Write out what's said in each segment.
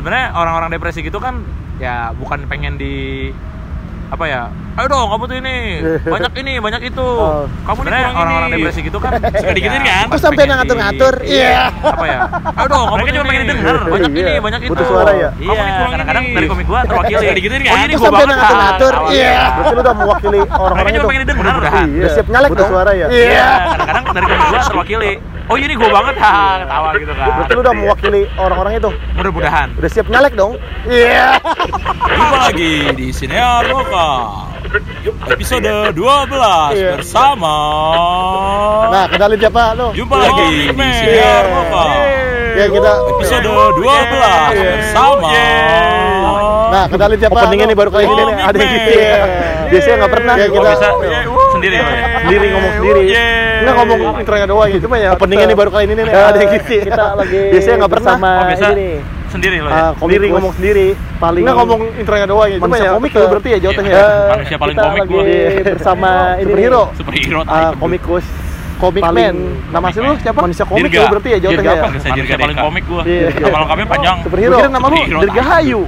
sebenarnya orang-orang depresi gitu kan ya bukan pengen di apa ya ayo dong kamu tuh ini banyak ini banyak itu. Oh. kamu sebenarnya orang-orang depresi gitu kan suka ya, kan? Terus sampai ngatur-ngatur. iya. yeah. apa ya ayo dong kamu tuh cuma pengen denger iya. banyak ini banyak itu. butuh suara ya? Iya, kamu ini kurang kadang-kadang dari komik gua terwakili. Oh, ya digituin kan? Ini gua banget. ngatur-ngatur. Iya. Berarti lu udah mewakili orang-orang itu. cuma pengen denger iya. udah siap nyalek butuh suara ya? Iya. Kadang-kadang dari komik gua terwakili oh ini gue banget ha ketawa gitu kan berarti lu udah mewakili orang-orang itu mudah-mudahan ya. udah siap nyalek dong iya yeah. Iya. Iya. jumpa lagi di sinear iya. lokal episode 12 yeah. bersama nah kenalin siapa lu jumpa oh, lagi di sinear lokal ya yeah, kita episode 12 yeah. bersama yeah. Nah, kenalin siapa? pentingnya nih baru kali ini nih. Ada gitu ya. Biasanya nggak pernah. yeah, kita bisa sendiri. Sendiri ngomong sendiri. Nah ngomong intronya doang gitu cuma ya. Openingnya nih baru kali ini nih ada yang gitu kita lagi biasanya nggak pernah. sama oh, biasa ini sendiri loh ya? Ah, sendiri ngomong sendiri paling nggak ngomong intronya doang ya. Cuma ya komik lo berarti ya jawabannya manusia paling komik gua. bersama ini superhero. Superhero komikus. Komik man. Nama sih lu siapa? Manusia komik lu berarti ya jawabannya ya? Manusia paling komik gua. Iya. nama lengkapnya panjang. Superhero. Nama lu Dirgahayu.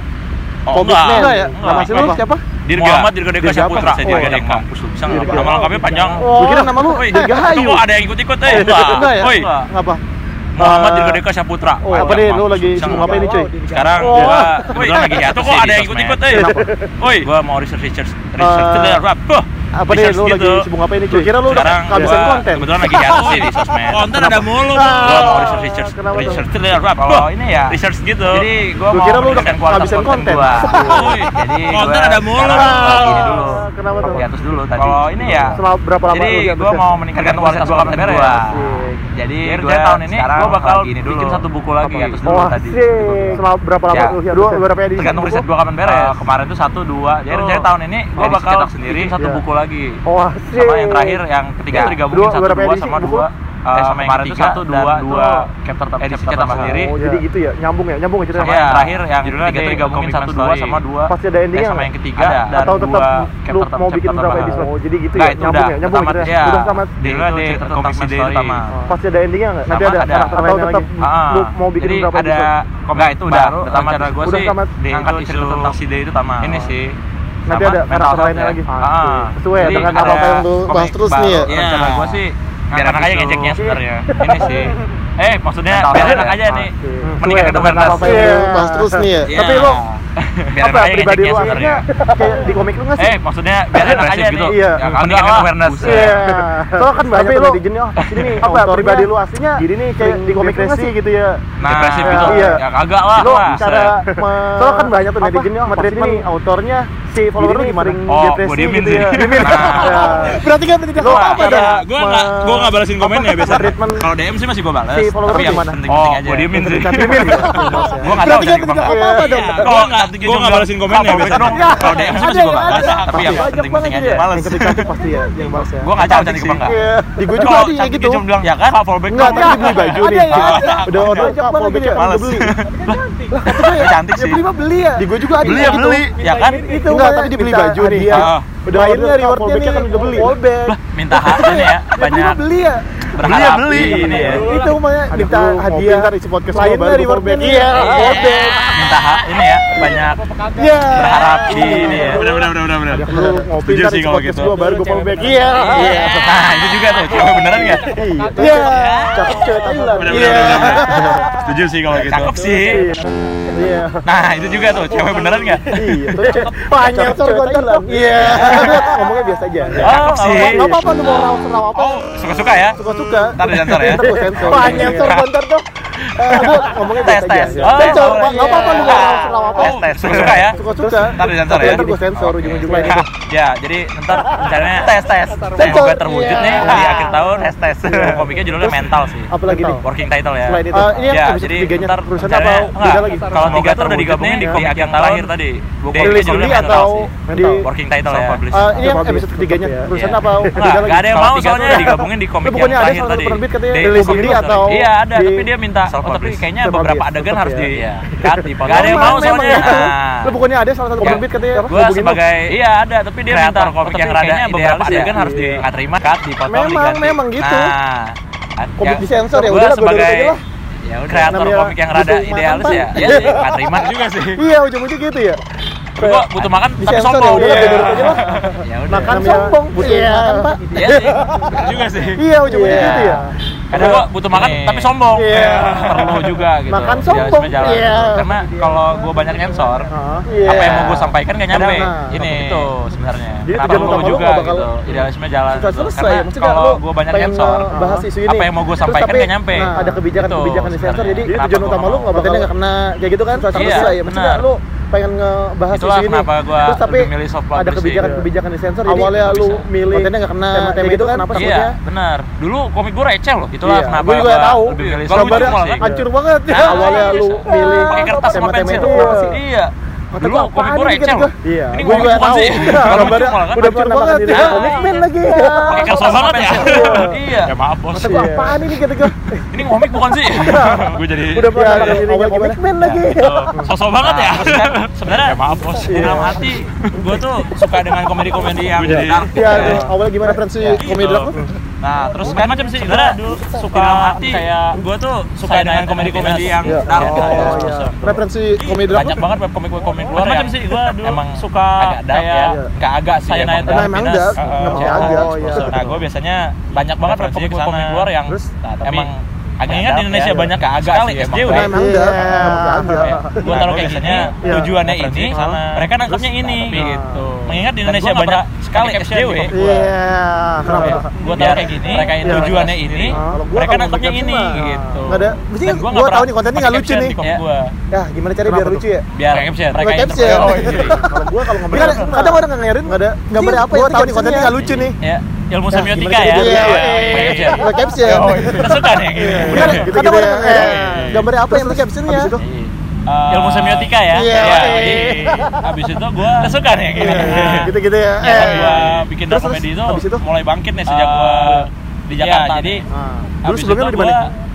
Oh, Komis enggak. enggak ya? Nama asli lu siapa? Dirga. Muhammad Dirga Deka Dirga Saputra. Saya Dirga Deka. Mampus lu bisa enggak? Nama lengkapnya panjang. Oh, kira nama lu Dirga Hayu. Tunggu ada yang ikut-ikut eh. Enggak. Woi. Ngapa? Muhammad Dirga Deka Saputra. Oh, apa nih lu lagi sibuk apa ini, cuy? Sekarang gua kebetulan lagi ya. Kok ada yang ikut-ikut eh. Woi, gua mau research research research. Apa? apa nih lu gitu. lagi sibuk apa ini Kira-kira lu udah kehabisan konten. Kebetulan lagi ya sih di sosmed. Konten ada mulu. Gua mau research research. Research itu apa? Kalau ini ya research gitu. Jadi gua mau kira lu udah kehabisan konten. Jadi konten ada mulu. Ah, kenapa tuh? Hiatus dulu tadi. Kalau ini ya selama berapa lama Jadi gua mau meningkatkan kualitas konten gua. Jadi ya gua tahun ini gua bakal bikin satu buku lagi hiatus dulu oh, tadi. Selama berapa lama ya. lu ya Dua berapa edisi? Tergantung riset gua kapan beres. Kemarin tuh satu dua. Jadi oh. tahun ini gua bakal sendiri satu ya. buku lagi lagi oh asik. sama yang terakhir yang ketiga ya. tuh digabungin dua, satu dua sama dua Uh, eh, sama eh, yang ketiga satu dua dua chapter tambah edisi sendiri. Oh, jadi gitu ya, nyambung ya, nyambung gitu ya ceritanya. Sama yang terakhir yang judulnya ketiga tuh digabungin satu dua sama dua. Pasti ada endingnya. Eh, sama yang ketiga ada, dan atau tetap lu mau bikin berapa edisi? Oh, jadi gitu ya, nyambung ya, nyambung gitu ya. Udah sama judulnya di chapter tambah pertama. Pasti ada endingnya nggak? Nanti ada atau tetap lu mau bikin berapa edisi? Ada, nggak itu udah. Pertama cara gue sih diangkat isu tentang si itu sama Ini sih nanti ada karakter lainnya lagi. Ah. Iya, sesuai ya, dengan apa yang lu bahas terus nih ya. Iya. rencana gue sih biar anak aja ngejeknya ya, ini sih. eh maksudnya biar enak aja nih mendingan ketemu kertas pas terus nih ya iya. tapi lo biar apa pribadi lu akhirnya kayak di komik lu nggak sih? Eh maksudnya biar enak aja gitu. Iya. Mending kan awareness. Iya. iya. Soalnya kan banyak di jenis oh sini apa pribadi lu aslinya Jadi nih kayak di komik lu sih gitu ya. Nah, depresif iya. gitu. Iya. Ya kagak lah. Lu cara Soalnya kan banyak tuh netizen oh materi ini autornya si follower lu gimana? Oh, gue diemin gitu sih. Ya. Nah. Berarti kan tidak apa-apa. Gue nggak gue nggak balasin komennya biasanya. Kalau DM sih masih gue balas follower tapi yang penting penting. Oh, diemin sih. Diemin. Gua enggak tahu jadi apa apa dong. Gua enggak gua enggak balesin komennya biasa dong. Kalau DM sih juga enggak balas, tapi yang penting-penting aja males. Yang ketika pasti ya yang balas ya. Gua enggak tahu cantik apa enggak. Di gua juga tadi gitu. Cuma bilang ya kan kalau follow back enggak tapi beli baju nih. Udah order follow back males. Lah, ya, cantik ya sih. Beli mah beli ya. Di gua juga ada. Beli ya gitu. beli. Ya kan? Itu enggak tapi dibeli baju nih udah akhirnya rewardnya nih kan udah beli. fallback. Lah minta hadiah kan ya banyak. beli ya. Beli ya beli. ini ya. Itu makanya minta hadiah. ntar isi podcast lain baru rewardnya iya, iya fallback. minta ini ya banyak. Iya. Berharap di ini ya. Udah udah udah udah udah. Ngopi ntar isi podcast gitu. gua baru gua fallback. Iya. Iya. iya. Nah, itu juga tuh coba beneran nggak? Iya. Cakep cewek tadi lah iya. Setuju sih kalau gitu. Cakep sih. Iya. Nah, itu juga tuh, cewek beneran nggak? Iya. Banyak sorgotan lah. Iya. Ngomongnya biasa aja. Oh, sih. Enggak apa-apa tuh mau rawa apa. Oh, suka-suka ya. Suka-suka. Entar ya, entar ya. Banyak tuh. Ngomongnya tes tes. Sensor, oh, iya. apa-apa lu nggak apa Tes tes, suka ya. Suka suka. Ntar disensor ya. Ntar gue sensor ujung-ujungnya gitu. Ya, jadi ntar rencananya tes tes. Semoga terwujud nih di iya. akhir tahun tes tes. Komiknya judulnya mental sih. Apalagi nih? Working title ya. Selain ah, iya, jadi ntar perusahaan apa? Lagi. Kalau tiga tuh udah ya. digabungin di komik yang terakhir tadi. Rilis sendiri atau di working title ya. Ini yang episode ketiganya perusahaan apa? Enggak ada yang mau soalnya digabungin di komik yang terakhir tadi. Rilis sendiri atau? Iya ada, tapi dia minta Iya, oh, tapi kayaknya self beberapa adegan ya. harus ya. di iya. cut di Gak ada yang mau soalnya ya. nah. lu pokoknya ada salah satu iya. komik katanya ya, apa? Gua sebagai iya ada tapi dia minta komik yang rada beberapa adegan harus di nggak terima cut di memang memang gitu nah komik di sensor ya udah sebagai ya udah kreator komik yang rada idealis ya iya enggak terima juga sih iya ujung-ujung gitu ya gua butuh makan di tapi sombong. Ya udah, yeah. ya udah. Makan sombong. Butuh yeah. makan, Pak. Iya sih. juga sih. Iya, ujung-ujungnya gitu ya karena gue butuh makan Nih. tapi sombong. Yeah. perlu juga gitu. Makan iya, sombong. Iya. Yeah. karena kalau gua banyak sensor yeah. apa yang iya. mau gua sampaikan gak nyampe. Karena, ini itu. sebenarnya. Jadi kenapa perlu juga bakal gitu. Harusnya jalan gitu. karena kalau gua banyak sensor bahas isu ini. apa yang mau gua sampaikan gak nyampe. ada kebijakan-kebijakan gitu di sensor. jadi tujuan utama lu nggak bakal nggak kena kayak gitu kan? Selesai maksudnya lu pengen ngebahas Itulah isu ini. kenapa gua Terus, tapi milih soft ada kebijakan-kebijakan di sensor. Awalnya lu milih kontennya nggak kena, tema gitu itu kan? kenapa Iya, benar. Dulu komik gue receh loh. Itulah iya, kenapa gue juga tahu. Lebih milih soft. Hancur banget. Nah, Awalnya lu iya. milih pakai kertas sama pensil. Iya. Kata dulu komik gue receh loh. Iya. Ini gue juga tahu. Kalau pada udah pernah makan di komik lagi. Ya. Pakai kesel banget ya. Iya. iya. Ya maaf bos. Kata gue iya. apaan ini gitu, kata gue. Ini komik bukan sih. Iya. Gue jadi udah pernah makan di komik lagi. Oh, Sosok banget ya. Nah, Sebenarnya ya maaf bos. Dalam hati gue tuh suka dengan komedi-komedi yang dark. Gitu iya. Ya. Awalnya gimana friends gitu. komedi dark? Nah, terus kan macam sih sebenarnya suka hati kayak gua tuh suka dengan komedi-komedi yang dark. Referensi komedi. Banyak banget komik-komik luar. Macam sih gua emang suka kayak agak sih naik Nah, emang dark, enggak agak. Nah, gua biasanya banyak banget referensi komik luar yang emang Agaknya di Indonesia ya, banyak ya. agak sekali sih, ya, SD udah. Memang udah. Gue taruh kayak gini, tujuannya ini, mereka nangkapnya ini iya. gitu. Mengingat di Indonesia banyak sekali SJW. Iya. Gue taruh kayak gini, mereka ini tujuannya ini, mereka nangkapnya ini gitu. Ada. Dan gue nggak tahu nih kontennya nggak lucu nih. Ya gimana cari biar lucu ya? Biar caption. Mereka caption. Kalau gue kalau ngobrol ada orang nggak ngeliatin nggak ada gambarnya apa ya? Gue tahu nih kontennya nggak lucu nih ilmu nah, semiotika ya. Iya, caption. Oh, iya. suka nih gitu. Benar, iya. Kata mau gambar apa yang captionnya? Uh, ilmu semiotika ya. Iya. Yeah, ya, yeah. Abis itu gue suka nih gitu. Gitu-gitu ya. Kan eh. Ya, gue bikin terus, komedi itu, itu mulai bangkit nih sejak gue eh. di Jakarta. jadi ah. dulu sebelumnya di mana?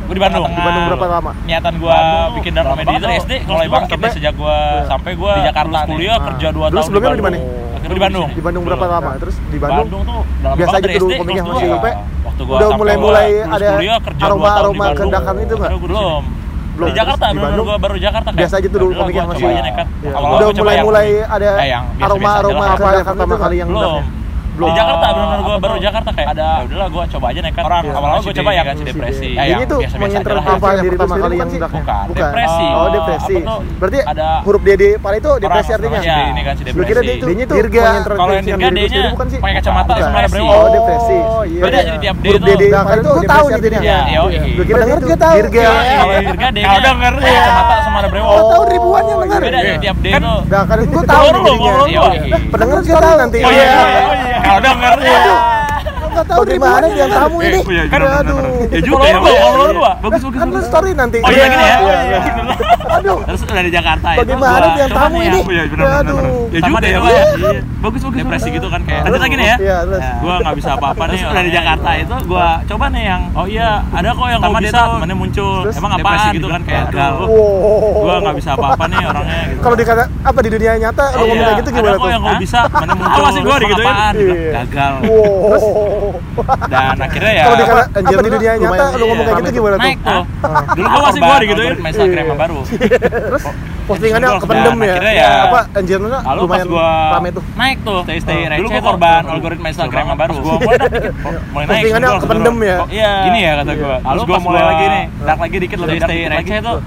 Gue di Bandung. Di Bandung berapa lama? Niatan gue bikin drama comedy itu SD mulai bangkit nih sejak gue sampai gue di Jakarta kuliah ah. kerja 2 tahun. Dulu sebelumnya di mana? Akhirnya di Bandung. Di Bandung berapa lama? Terus di Bandung, Bandung tuh biasa aja dulu komiknya masih sampai waktu gua udah mulai-mulai ada aroma-aroma kendakan itu enggak? Belum. Belum. Di Jakarta di Bandung? gua baru Jakarta kan biasa aja tuh dulu komiknya masih iya. udah mulai mulai ada eh, aroma aroma apa yang pertama kali yang belum belum. Di oh. Jakarta benar-benar gue baru Jakarta kayak ada ya udahlah gue coba aja nekat. Orang iya. awal-awal gue coba ya kan si depresi. Ya, ini tuh menginterpretasi yang pertama kali yang bukan depresi. Oh, oh depresi. Berarti ada huruf D di pala itu depresi artinya. Iya, ini kan si depresi. Lu kira dia itu dirga. Kalau yang dirga D-nya pakai kacamata sebenarnya brewo. Oh, depresi. Oh, iya, iya. Berarti jadi tiap D itu. Huruf D di pala itu tahu nih dia. Iya, Lu kira denger dia tahu. Dirga. Kalau dirga D-nya. Kalau denger kacamata sama brewo. Oh Tahu ribuan yang dengar. Beda tiap D kan itu. Nah, kan, kan gua tahu. Pendengar kita tahu nanti. Oh iya. Ada ngerti nggak tahu di mana yang kan? tamu ini. Eh, iya, aduh. Ya eh, juga ya. Bagus bagus. Kan story nanti. Oh iya gitu ya. Iya, iya, aduh. Terus dari Jakarta ya. Bagaimana yang tamu ya. ini? Oh, iya, benar. Ya juga ya, ya. ya. Bagus bagus. Depresi gitu kan kayak. Lanjut lagi nih ya. Iya, terus. Gua nggak bisa apa-apa nih dari Jakarta itu gua coba nih yang oh iya, ada kok yang gua bisa mana muncul. Emang apaan gitu, gitu kan, kan kayak Gua nggak bisa apa-apa nih orangnya gitu. Kalau dikata apa di dunia nyata oh, lu ngomong kayak gitu gimana tuh? Ada kok yang gua bisa, mana muncul. Awas sih gua gitu ya. Gagal. Terus dan akhirnya ya kalau di apa, apa di dunia nyata lu ngomong kayak gitu gimana naik tuh dulu gua masih gua digituin ya, main iya. Instagram baru. Terus postingannya kependem ya? akhirnya ya apa anjir lu lumayan rame tuh. naik tuh. Stay stay receh dulu gua korban algoritma Instagram baru. Gua mulai dikit mulai naik postingannya kependem ya? Iya gini ya kata iya. gua. Lalu gua mulai lagi nih dark lagi dikit lebih stay receh tuh.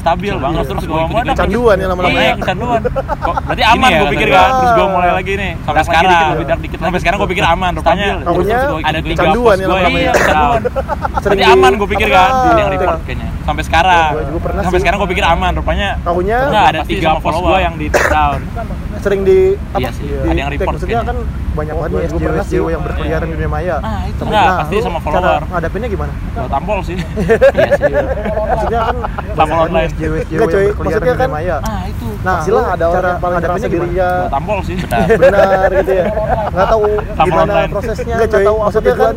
Stabil iya. banget terus gua mulai kecanduan ya lama-lama. Iya kecanduan. Berarti aman ya gua pikir kan? Terus gua mulai lagi nih. Sampai nah, sekarang. lebih dark dikit sampai sekarang gua pikir aman rupanya ada tiga canduan yang namanya. Sering diaman aman gue pikir kan, ah, yang report kayaknya. Sampai sekarang. Gua pernah Sampai sih. sekarang gue pikir aman, rupanya tahunya ada tiga post gue yang di down. Sering di apa? Iya sih, ada yang report Maksudnya kan banyak banget nih SJW, SJW yang berkeliaran di dunia maya. nah, itu nah, pasti sama follower. Ngadapinnya gimana? Gua tampol iya sih. Iya sih. Maksudnya kan tampol online. Ya, SJW, SJW yang berkeliaran di dunia maya. Ah, itu nah pastilah ada cara, orang yang paling merasa dirinya gimana? tampol sih. benar, benar gitu ya. Nggak tahu gimana prosesnya nggak tahu maksudnya kan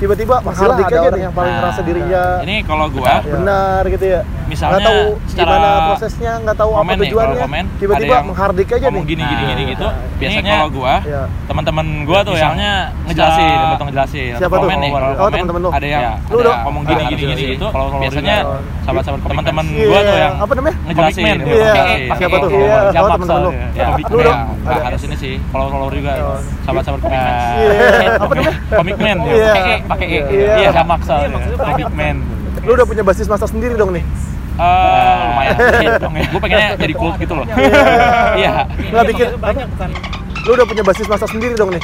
tiba-tiba masalah ada orang yang paling nah, merasa dirinya nah, ini kalau gua ah, benar gitu ya. misalnya nggak tahu gimana prosesnya nggak tahu apa tujuannya. tiba-tiba menghardik aja nih. gini gini gini nah, gitu. Nah, biasanya kalau gua ya. teman-teman gua tuh misalnya ngejelasin atau ngejelasin. Siapa tuh? komen nih oh teman-teman lu. ada yang iya, lu ngomong gini ah, gini gini gitu. biasanya sahabat-sahabat teman-teman gua tuh iya, yang apa namanya? ngejelasin. Iya, siapa tuh? teman-teman lu? lu dong harus ini sih kalau kalau juga sahabat-sahabat komitmen apa namanya? komitmen pakai E. Iya, iya jamak soalnya. Iya, The Big Man. Lu udah punya basis masa sendiri dong nih. Uh, lumayan dong ya. Gue pengennya jadi cool gitu loh. Iya. iya. Nggak bikin banyak bukan. Lu udah punya basis masa sendiri dong nih.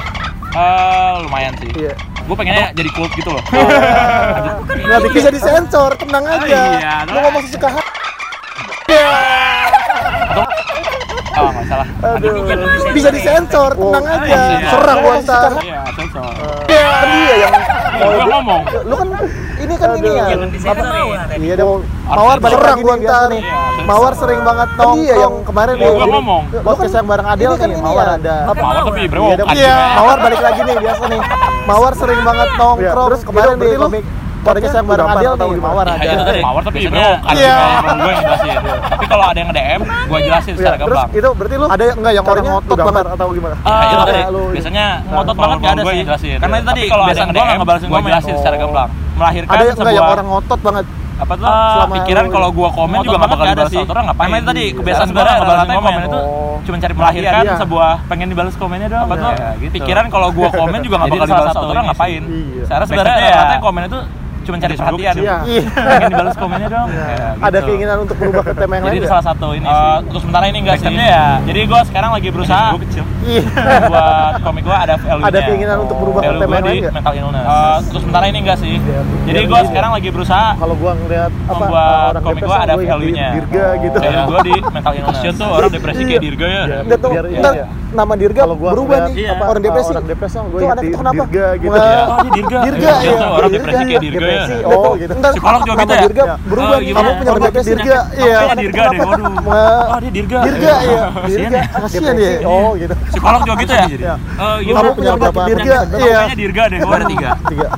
Uh, lumayan sih. Iya. Gue pengennya jadi cool gitu loh. Oh. Nggak bikin jadi sensor, tenang ah, aja. Oh, Iya. Lu nah. ngomong sesuka hati. Iya. Oh, masalah. Aduh. Bisa disensor, tenang oh, aja. Iya. Serang gua ntar. Iya, sensor. Iya, yang kalau ngomong. Lu kan ini kan ini ya. Apa Iya dong. Mawar balik lagi gua minta nih. Mawar iya, sering banget tong Iya yang kemarin iya, nih. Gua ngomong. Kan Podcast yang bareng Adil kan, ya. kan Mawar ada. Mawar tapi bro. Iya. Kan. Mawar balik lagi nih biasa nih. Iya. Mawar sering banget nongkrong. Terus kemarin nih podcast saya bareng Adil nih, Mawar ada. Mawar tapi brokan Iya. Gue jelasin. Tapi kalau ada yang DM, gue iya. jelasin secara iya, gamblang. Terus itu berarti lu ada enggak yang orang ngotot banget? atau gimana? Eh, ah, biasanya nah, ngotot banget enggak ada sih. Karena tadi kalau ada yang DM, gue jelasin secara gamblang. Melahirkan ada yang yang orang ngotot banget? Apa tuh? Uh, pikiran kalau gua komen juga nggak bakal dibalas satu orang ngapain? Karena tadi kebiasaan gua nggak balas komen, komen. itu cuma cari melahirkan sebuah pengen dibalas komennya doang. Apa tuh pikiran kalau gua komen juga nggak bakal dibalas orang ngapain? Secara sebenarnya ya, komen itu cuma cari perhatian. Ya. Iya. Pengen dibalas komennya dong. Iya. Ya, gitu. Ada keinginan untuk berubah ke tema yang lain. Jadi itu salah satu ini. Uh, untuk sementara ini enggak sih. ya. Jadi gue sekarang lagi berusaha gue kecil. Iya. buat komik gue ada value-nya. Ada keinginan untuk berubah ke tema yang lain? Mental illness. Uh, untuk sementara ini enggak sih. Iya, iya. Jadi gue sekarang lagi berusaha kalau gue ngeliat apa buat komik gue ada value-nya. Dirga gitu. Value gue di mental illness. tuh orang depresi kayak dirga ya. Enggak tahu nama Dirga Kalau gua berubah nih iya. apa, orang depresi. Orang depresi sama itu ya, ada itu kenapa? Dirga gitu. Wah, oh, Dirga. Iya, Dirga ya. Orang depresi kayak Dirga ya. Oh, oh, gitu. Psikolog juga gitu ya. Dirga berubah oh, gitu. nih. Kamu punya depresi Dirga. Iya. Dirga deh, waduh. Ah, dia Dirga. Dirga iya. Dirga. Ya. Kasihan ya. Oh, gitu. Psikolog juga gitu ya. Eh, Kamu punya berapa Dirga? Iya. Dirga deh, waduh tiga. Tiga.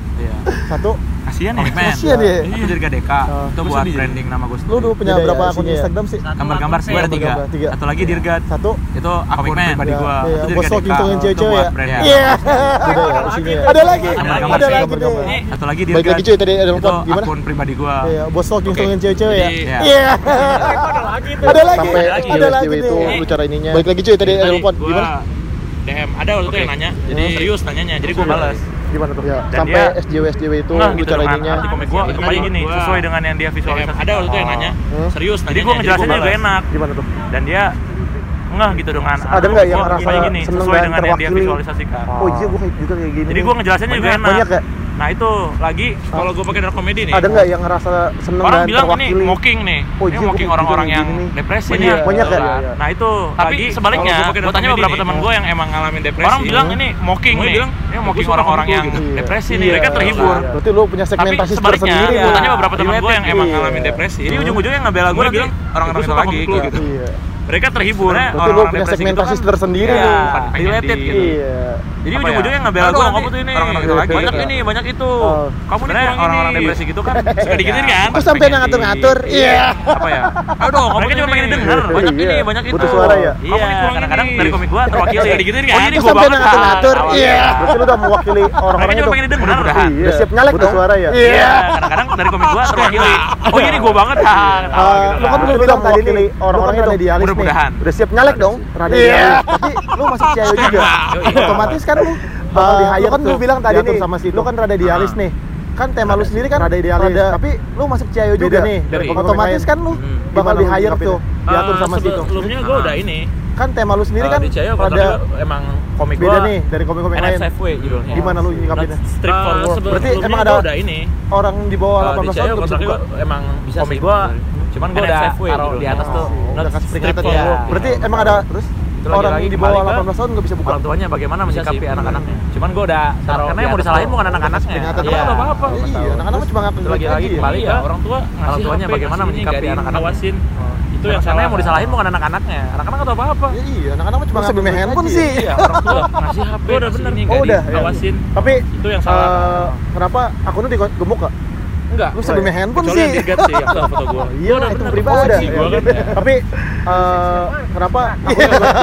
Satu, Ocean ya? Ocean, iya. ya? Aku jadi KDK. Itu buat branding nama gue sendiri Lu dulu punya ya berapa akun Instagram sih? Gambar-gambar gue ada tiga. Satu lagi iya. Dirgat Satu? Itu akun pribadi gue iya. Itu jadi KDK Itu buat ya. branding. Iya. Ada lagi Ada lagi. Satu lagi Dirgat Baik lagi cuy tadi ada lengkap Gimana? akun pribadi gue Bos stalking ngitungin cewek-cewek ya? Iya. Ada lagi. Ada lagi. Ada lagi itu lu cara ininya. Baik lagi cuy tadi ada lengkap Gimana? DM ada waktu itu yang nanya. Jadi serius nanyanya. Jadi gue balas gimana tuh? Ya, Dan sampai dia, SJW SJW itu nah, gitu cara ininya. Arti komik gua itu kayak gini, sesuai dengan yang dia iya, visualisasi. Ada waktu itu yang nanya, oh. serius tadi gua ngejelasinnya juga enak. Gimana tuh? Dan dia enggak gitu dengan ada enggak yang rasa gini, seneng sesuai dengan yang dia visualisasikan oh, iya gue juga kayak gini jadi gue ngejelasinnya juga enak banyak ya Nah itu lagi kalau gue pakai dark komedi nih. Ada nggak yang ngerasa seneng orang bilang terwakili? Orang bilang ini mocking nih. Oh, ini iya, mocking orang-orang yang depresi oh, nih. Banyak kan. Ya. Iya. Nah itu tapi lagi, sebaliknya gue tanya beberapa teman gue yang emang ngalamin depresi. Orang bilang ini mocking nih. bilang ini mocking orang-orang yang iya. depresi nih. Mereka terhibur. Berarti lu punya segmentasi tersendiri. Gue tanya beberapa teman gue yang emang ngalamin depresi. Ini ujung-ujungnya nggak bela gue bilang orang-orang itu lagi. gitu mereka terhibur. Nah, ya orang, -orang punya gitu segmentasi kan, tersendiri ya, nih iya. related gitu. Iya. jadi ya? ujung-ujungnya ya? bela gue kamu tuh ini orang -orang banyak gitu. ini banyak itu. Oh. kamu nih kurang orang-orang depresi gitu kan? Suka digituin iya. kan? Aku sampai ngatur-ngatur? Iya. iya. Ya? Apa ya? Aduh kamu cuma pengen denger. Banyak ini banyak itu. butuh suara ya? Kamu nih kurang kadang dari komik gua terwakili. Suka dikitin kan ini gua banget. ngatur-ngatur? Ah, iya. berarti lu udah mewakili orang-orang itu? pengen denger udah. Siap nyalek butuh suara ya iya. Kadang-kadang dari komik gua terwakili oh ini gue banget. Iya. Ah, ha. Eh, gitu lu kan, kan. udah bilang tadi nih orang-orang yang ada dialis mudah-mudahan. Udah siap nyalek dong. rada Iya. tapi lu masih ciau juga. Iya. Iya. Otomatis kan lu bakal eh, kan lu bilang tadi nih sama lu kan rada dialis ah. nih. Kan tema lu sendiri kan rada idealis. tapi lu masuk CIO juga nih. Otomatis kan lu hmm bakal di hire tuh diatur sama ah, uh, situ sebelumnya gue ah. udah ini kan tema lu sendiri eh, kan uh, pada eh, emang komik beda gua, nih dari komik-komik lain. NSFW judulnya. Gimana lu nyikapinnya? Strip for ah, work. Berarti emang ada udah ini. orang di bawah 18 tahun bisa buka. Emang bisa komik gua cuman gua udah taruh di atas tuh. Oh, udah kasih peringatan ya. Berarti emang ada terus orang di bawah 18 tahun nggak bisa buka. Orang tuanya bagaimana menyikapi anak-anaknya? cuman gue udah taruh karena yang mau disalahin bukan anak-anaknya. Peringatan iya. apa apa iya, iya anak-anak cuma ngapain lagi lagi kembali iya. ya orang tua orang tuanya bagaimana menyikapi anak-anaknya? Itu yang karena yang mau disalahin bukan anak-anaknya. Anak-anak atau apa apa iya, iya anak-anak cuma ngasih lagi, handphone sih? Iya orang tua ngasih HP udah bener. oh udah. awasin tapi itu yang salah. Eh, kenapa akunnya digemuk gak Enggak. Lu sebelumnya handphone Kecuali sih. yang digat sih, yang foto gua. Iya, Gua itu pribadi. posisi gua kan. Tapi eh, kenapa?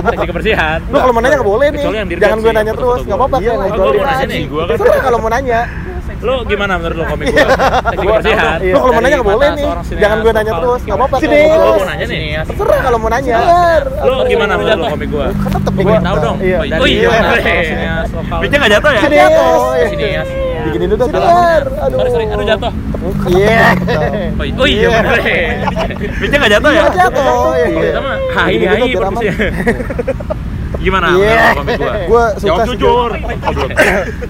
Teknik kebersihan. Lu kalau mau nanya nggak boleh nih. Kecuali Jangan gue nanya terus, foto-foto nggak gua. apa-apa. Iya, ngobrol boleh aja. nanya nih, gua kan- kalau mau nanya. Lu gimana menurut lu komik gua? Teknik kebersihan. Lu kalau mau nanya nggak Dari boleh nih. Jangan gue nanya terus, nggak apa-apa. Sini, lu mau nanya nih. Terserah kalau mau nanya. Lu gimana menurut lu komik gua? Kan tetep Pengen tahu dong. Iya, Oh, dari- iya, iya. bener. Sineas lokal. Mic-nya nggak jatuh ya? Sini. Sini ya. Dulu dah. Salah. Aduh. Sorry, sorry. Aduh jatuh. Iya. Oh, i- oh iya, Iya. bener. Mic-nya nggak jatuh ya? Iya, jatuh. Iya. Hai hai bagusnya. Gimana Iya. menurut komik gua? Gue suka Jawab jujur.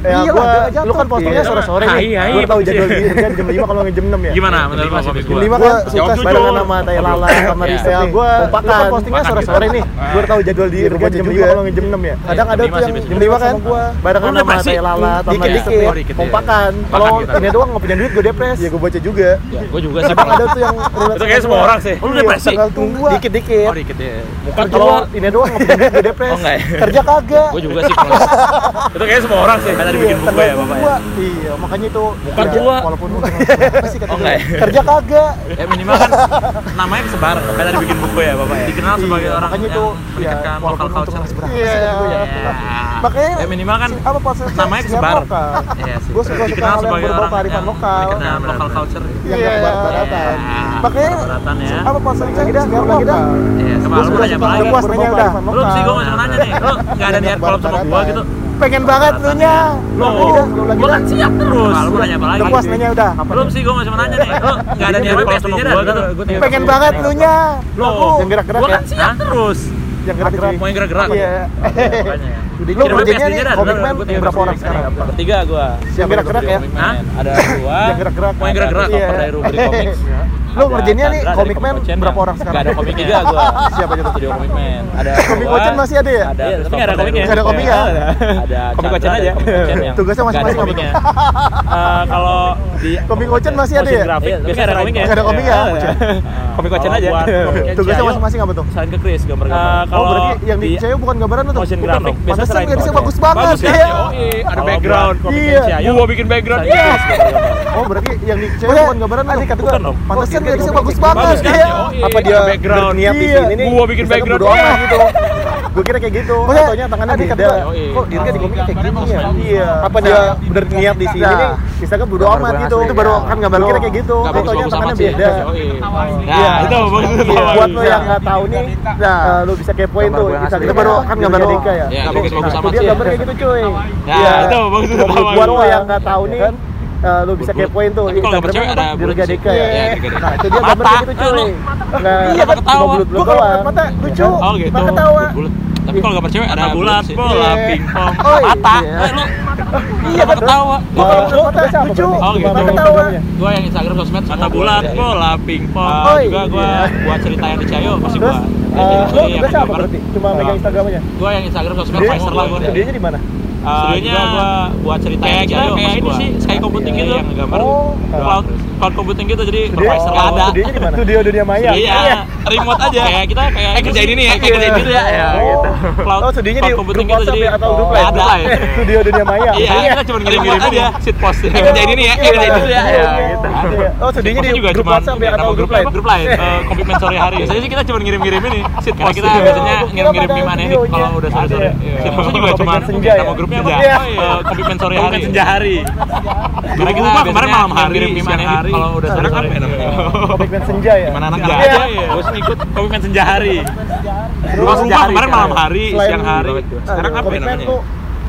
Ya Iya biar lu kan jatuh. postingnya Iya. sore-sore Hai, nih. hai, Gua tahu bagus jadwal ya. dia kan jam 5 kalau jam 6 ya. Gimana menurut lu komik gua? Lima Gua kan suka barengan sama Tai Lala sama Iya. Risa. Ya gua lu kan postingnya sore-sore nih. Gua udah tahu jadwal dia Iya, kan jam 5 juga. kalau jam 6 ya. Kadang ada tuh yang jam lima kan sama gua barengan sama? Tai Lala sama. Risa. Ya. Kompakan. Kalau ini doang nggak punya duit gue depres. Iya, gue baca juga. Ya, gua juga sih. Kadang ada tuh yang relate Itu sama kayak semua orang sih. Lu Iya, depresi? Dikit-dikit. Oh, dikit ya. Kalau ini doang nggak punya duit gue depres. Oh, enggak ya? Kerja kagak. Gua juga sih. kalau- Itu kayak semua orang sih. Kan tadi bikin buku ya, Bapak ya. gua. Iya, makanya itu Muka ya, tua. Walaupun lu apa sih kata Oh, gua? enggak ya? Kerja kagak. Ya minimal kan namanya kesebar. Tadi bikin buku ya, Bapak ya. Dikenal sebagai Iya, orang makanya yang itu ya, walaupun untuk culture. nggak seberapa Iya. gua ya. Makanya ya minimal kan apa prosesnya namanya kesebar. lokal. Iya sih. Gua suka Dikenal sebagai orang kearifan lokal. meningkatkan local culture. Iya. Makanya Barat-baratan ya. apa prosesnya kita siar lagi dah. lokal. Iya, Gua lu suka nanya apa lagi? udah. Belum lokal. sih gua nanya nih. Lu enggak ada niat kolab sama gua gitu. Pengen banget lu nya. Gua dah. kan siap terus. Lu nanya apa lagi? Puas nanya udah. Belum sih gua masih mau nanya nih. Lu enggak ada niat kolab sama gua gitu. Pengen banget lu nya. Lu Yang gerak-gerak gua ya. kan siap terus. Yang gerak-gerak. Mau yang gerak-gerak. Iya. Lu kerjanya nih dah, komik ntar man gua tinggal berapa orang sekarang? Bertiga gua. Yang gerak-gerak ya. Hah? Ada gua. Yang gerak-gerak. Mau yang gerak-gerak Iya. dari rubrik komik. Lu ngerjainnya nih komik man Komik berapa orang sekarang? Nggak ada komik tiga gua. Siapa aja tuh? Studio komik man. Ada Komik gua, Ocean masih ada ya? Ada. Iya, tapi nggak ada komiknya. dari Nggak ada Rubrik komiknya? Komik. Ada Komik dari aja. Komik Tugasnya masing-masing apa komiknya. Eh, kalau di Komik Ocean masih ada ya? grafik Iya, biasanya ada komiknya. nggak ada komik ya? Iya. Komik Ocean Kalau aja. komiknya Tugasnya masing-masing apa tuh? Selain ke Chris Eh, gambar-gambar. kalau Oh berarti yang di Ciayo bukan gambaran tuh? motion graphic biasanya selain komik. bagus banget. Bagus kan? Iya. Ada Kalau background. komiknya Iya. Gua bikin background. Oh berarti yang di Udah, bukan gambaran gua. Bukan dong. Pantesan bagus Bagus banget. kan? Iya. Yoi, Apa dia background? berniat di Iya. sini nih? Gua bikin background. Iya. gitu. Gue kira kayak gitu. Fotonya tangannya beda. Kok Dirga di komiknya kayak gini ya? Iya. Apa dia berniat di sini Nah. nih? Misalkan bodo amat gitu. asli. Itu baru kan gambar kira kayak gitu. Fotonya bagus-bagus tangannya beda. Iya. Ya, itu bagus itu Iya, buat lo Iya. yang nggak tahu nih, Nah. lo bisa kepoin tuh. Itu baru kan gambar. Dirga ya. Ya, Nah, bagus-bagus itu amat dia sih. gambar kayak gitu cuy. Ya, Iya. itu bagus itu Buat bagus. buat lo yang nggak tahu nih, eh, lo bisa kepoin tuh. Tapi kalau cewek ada Dirga. Deka ya. Iya. Nah, itu dia gambar gitu Eh, lu. cuy. Nggak Iya, cuma ketawa. bulut-bulut Gua kalau mata lucu. Oh gitu. Mata ketawa. Tapi kalau gambar cewek ada bulat, sih. bola, Iya. pingpong. Mata. iya. Eh, lu Iya kan? ketawa. Gua kalau mata lucu. Oh, gitu. Mata ketawa. Gua yang Instagram sosmed Mata bulat, bola, pingpong. Ah, juga gua iya. buat cerita yang di Cayo pasti Terus, gua. eh, lo yang tugasnya apa berarti? Cuma megang Instagramnya? Gua yang Instagram sosmed Dia- Pfizer lah gua. Studionya di mana? Studionya juga gua buat cerita kayak kita Cayo kayak ini sih, Sky Computing Iya, gitu. Yang gambar Oh, Cloud, cloud computing gitu jadi Studio, Pfizer nggak ada. Studionya di mana? Studio Dunia Maya. Iya, remote aja. Kayak kita kayak Eh, kerjain ini ya, kayak kerjain gitu ya. Ya, Oh, gitu. Cloud, oh studionya di cloud grup computing gitu jadi ya atau grup Oh, lain? ada. Studio Dunia Maya. Iya, kita cuma ngirim-ngirim aja sheet post. Eh, kerjain ini ya, eh, kerjain itu ya. Ya, gitu. Oh, studionya di grup cuma WhatsApp ya atau grup lain? Grup lain. Komitmen sore hari. Biasanya sih kita cuma ngirim-ngirim ini sheet Karena post. kita Iya. biasanya ngirim-ngirim aneh videonya. kalau udah sore-sore. Ada. Iya. Sheet postnya juga cuma senja ya? nama grupnya apa? Iya. Eh, Komitmen sore hari. senja hari. Karena kita Gua kemarin malam hari, siang hari. kalau udah ya namanya? Komitmen senja ya? Gimana anak Senja senja aja aja ya. Gue ikut komitmen senja hari. Terus, Gua sumpah kemarin malam hari, siang hari. Sekarang apa ya namanya?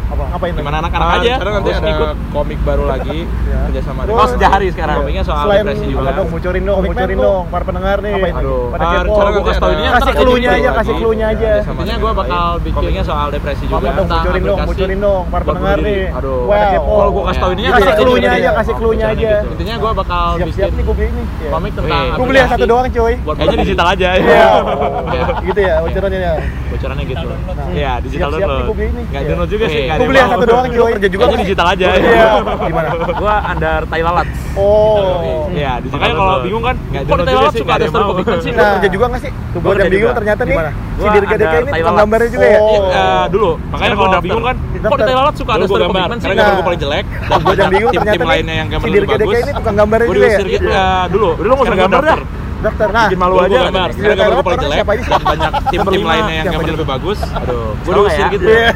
Apa? Ngapain? Gimana anak-anak aja. Sekarang nanti Gua ada ikut. komik baru lagi kerja sama Terus, Oh, senja hari sekarang. Komiknya soal Selain depresi juga. dong, bocorin dong, bocorin dong, para pendengar nih. Ngapain? Aduh. Pada kepo. rencana gua kasih tau ini Kasih ntar clue-nya aja, kasih clue-nya aja. Intinya gue bakal bikinnya soal depresi juga. Apa dong, bocorin dong, bocorin dong, para pendengar nih. Aduh. Pada Wow. kepo. Kalau gua kasih tau ininya, Kasih clue-nya jadi aja, kasih clue-nya Bocorannya aja. gitu. Intinya gue bakal Siap-siap bikin nih gue beli nih. Iya. komik tentang Gue beli yang satu doang cuy. Kayaknya digital aja. Iya. diri. Gitu ya, bocorannya ya. Bocorannya gitu. Iya, digital Siap-siap nih download. gua beli nih. Enggak Iya. download juga sih, Gue beli yang satu doang cuy. Kerja juga Kayaknya digital aja. Iya. Gimana? Gua under tai lalat. Oh. Iya, Makanya kalau bingung kan, kok tai juga lalat suka ada story mau. komikan sih? Nah, kerja juga nggak sih? Gua yang kerja bingung ternyata nih si Dirga DK ada ini gambarnya juga ya. Iya, Oh. eh, dulu. Makanya kalau udah bingung kan, kok di tai lalat suka ada story gambar, komitmen sih? gambar gue paling jelek. Dan buat yang bingung ternyata lainnya nih yang si gambar Dirga lebih DK bagus. ini tukang gambarnya Gue juga ya. gitu ya, dulu. Dulu nggak usah gambar dah. Daftar. Nah, Bikin malu aja. gambar. Sekarang gambar gue paling jelek. Dan banyak tim-tim Berlima. lainnya yang gambarnya lebih bagus. Aduh, Gue tau diusir ya? gitu. Iya.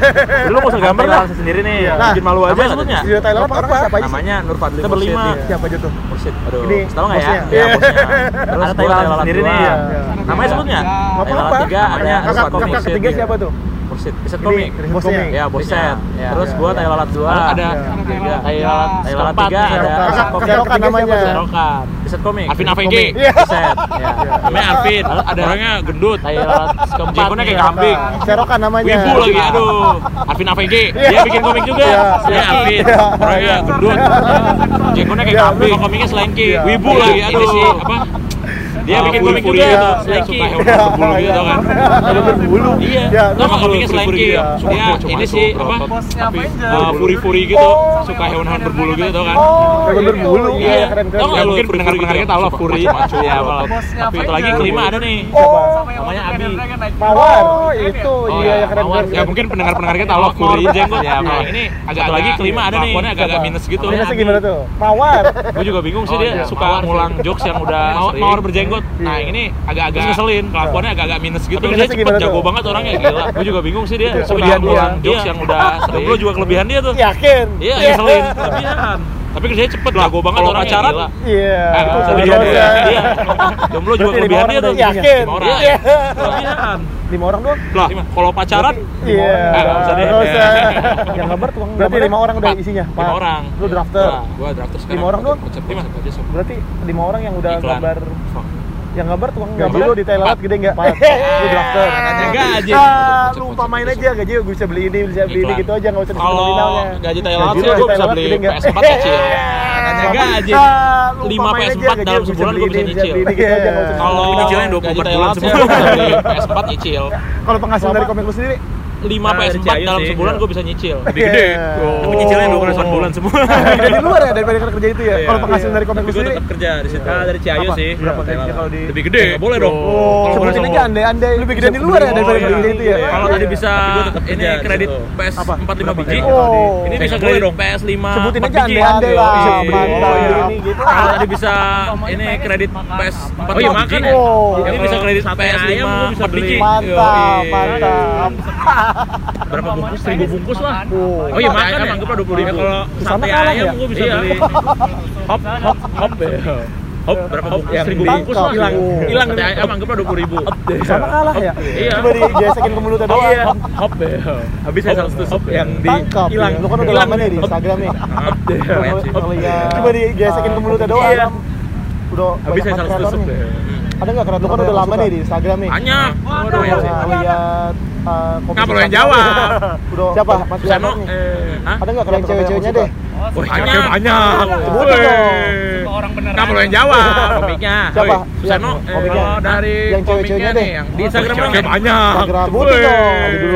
Dulu nggak usah gambar lalat sendiri nih. Nah, Bikin malu aja. sebutnya? Studio Thailand aja sih? Namanya Nur Fadli Kita berlima. Iya. Siapa aja tuh? Mursyid. Aduh, Ini tahu nggak ya? bosnya. Iya, bosnya. Iya. Terus Ada Lalat sendiri dua. nih. Iya. Namanya sebutnya? Tiga, namanya Nur Kakak ketiga Iya. siapa tuh? Mursyid. Riset komik. Bosnya. Ya, boset. Iya. Terus Iya. gua Tai Lalat 2. Ada tiga. Tai Lalat, Tai Lalat keempat 3 nih. ada Kakak- kakak namanya. Serokan. Riset komik. Arvin Riset AVG. komik. Iya. Riset. Ya. Namanya Arvin. Lalu ada Orangnya gendut. Tai Lalat keempat. Jenggonnya kayak nih. kambing. Serokan namanya. Wibu lagi, aduh. Arvin AVG. Iya. Dia bikin komik juga. Iya. Dia Arvin. Iya. Orangnya gendut. Jenggonnya kayak Iya. kambing. Komiknya. Iya. Wibu Iya. lagi, Ini aduh. sih, apa? Dia Ah, bikin komik juga gitu. tuh, Iya. Slanky. Iya. Hewan berbulu gitu tau kan. Berbulu. Iya. Iya. Tau nggak komiknya Slanky? gitu. Dia Cuma ini sih apa? Bosnya apa aja? Furi-furi gitu. Suka hewan-hewan berbulu gitu tau kan. Oh, hewan berbulu. Iya, Iya, keren keren. Tau Ya, mungkin pendengar-pendengarnya tau lah Furi. Iya, apa Tapi itu lagi kelima ada nih. Oh, Namanya Abi. Mawar. Oh, itu. Oh, Iya, ya, ya keren keren. Ya mungkin pendengar-pendengarnya tahu lah Furi jenggot. Iya, Nah, Mawar. ini agak lagi kelima ada nih. Kelakuannya agak-agak minus gitu. Minusnya gimana tuh? Mawar. Gue juga bingung sih Oh, dia iya, suka ngulang jokes yang udah Mawar- mawar Nah, Iya. ini agak-agak ngeselin. Kelakuannya agak-agak minus gitu. Tapi Dia cepet jago tuh? banget orangnya gila. Gue juga bingung sih dia ngulang dia. jokes Iya. yang udah sering. Gue juga kelebihan dia tuh. Yakin. Iya, ngeselin. Kelebihan. Tapi kerjanya cepet, jago banget kalau orangnya pacaran, gila. Iya. Eh, Iya. ya. Iya. Iya. Jomblo juga kelebihan orang dia tuh. Yakin. Lima orang. Iya. Kelebihan. Lima orang doang. Lah, kalau pacaran Iya. Eh, nggak usah deh. Yang gambar tukang Berarti lima orang udah isinya. Lima orang. Lu drafter. Nah, gua drafter sekarang. Lima orang doang? Berarti lima orang yang udah gambar yang gambar tukang Gambar gaji lu di Thailand gede enggak? Lu drafter. Enggak aja. Ah, lu umpamain aja gaji gue bisa beli ini, bisa beli ini gitu aja enggak usah disebut Kalau nominalnya. gaji Thailand sih gue di bisa Thailand beli gede nggak? PS4 kecil. Enggak aja. Ah, lu 5 umpamain aja PS4 gaji dalam sebulan gue bisa nyicil. beli ini gitu aja enggak usah Kalau nominal. 24 gaji bulan beli PS4 nyicil. Kalau penghasilan dari komik lu sendiri 5 Nah, dari PS4 Ciayu dalam sih, sebulan iya. gue bisa nyicil. Lebih gede. Tapi nyicilnya 28 bulan semua. Gede di luar ya daripada kerja itu ya. Iya. Kalau penghasilan dari komik gue sendiri tetap kerja di situ. Ah, dari Ciayu Apa? sih. Berapa kalau di Lebih gede. Nggak boleh dong. Oh, Kalau sebutin aja andai-andai lebih gede di luar ya daripada iya. gede itu ya. Kalau Iya. tadi bisa ini kerja di kredit situ. PS Apa? 45 biji. Oh. Ini bisa kredit dong. PS 5 Sebutin aja 4 biji. andai-andai lah. Iya. Mantap Iya. ini gitu. Kalau tadi bisa ini kredit PS 4 Oh iya, makan ya? Oh. Ini bisa kredit Sate PS 5 ayam gua bisa 4 beli. biji. Mantap, mantap. Berapa bungkus? 1000 bungkus lah. Oh. Oh iya makan ya? anggaplah 20 ribu. Ya, kalau sate ayam ya? gue bisa Iya. beli. Hop, hop, hop ya. Hop, berapa 1000 ditangkap. bungkus lah. Hilang, hilang sate ayam anggaplah 20 ribu. Sama kalah ya? Iya. Coba digesekin ke mulutnya doang. Iya, hop, hop ya. Habis saya satu tusuk yang di hilang. Lu kan udah lama nih di Hop. Instagram nih. Hop deh. Hop, Ngeliat. Coba digesekin ke mulutnya doang. Iya. Udah Habis saya satu deh. Ada nggak kreator? Lu kan udah lama nih di Instagram nih. Banyak. Udah ngeliat uh, kopi Nggak perlu yang jawab. Udah Siapa? Mas nih. Eh, hah? Ada nggak Yang kreator cewek-ceweknya deh. Wah, banyak. Banyak. Sebutin dong. Orang beneran. Nggak perlu yang jawab komiknya. Siapa? Susano, eh, komiknya. kalau dari Yang cewek-ceweknya komiknya deh. nih, yang di Instagram banyak. Sebutin dong.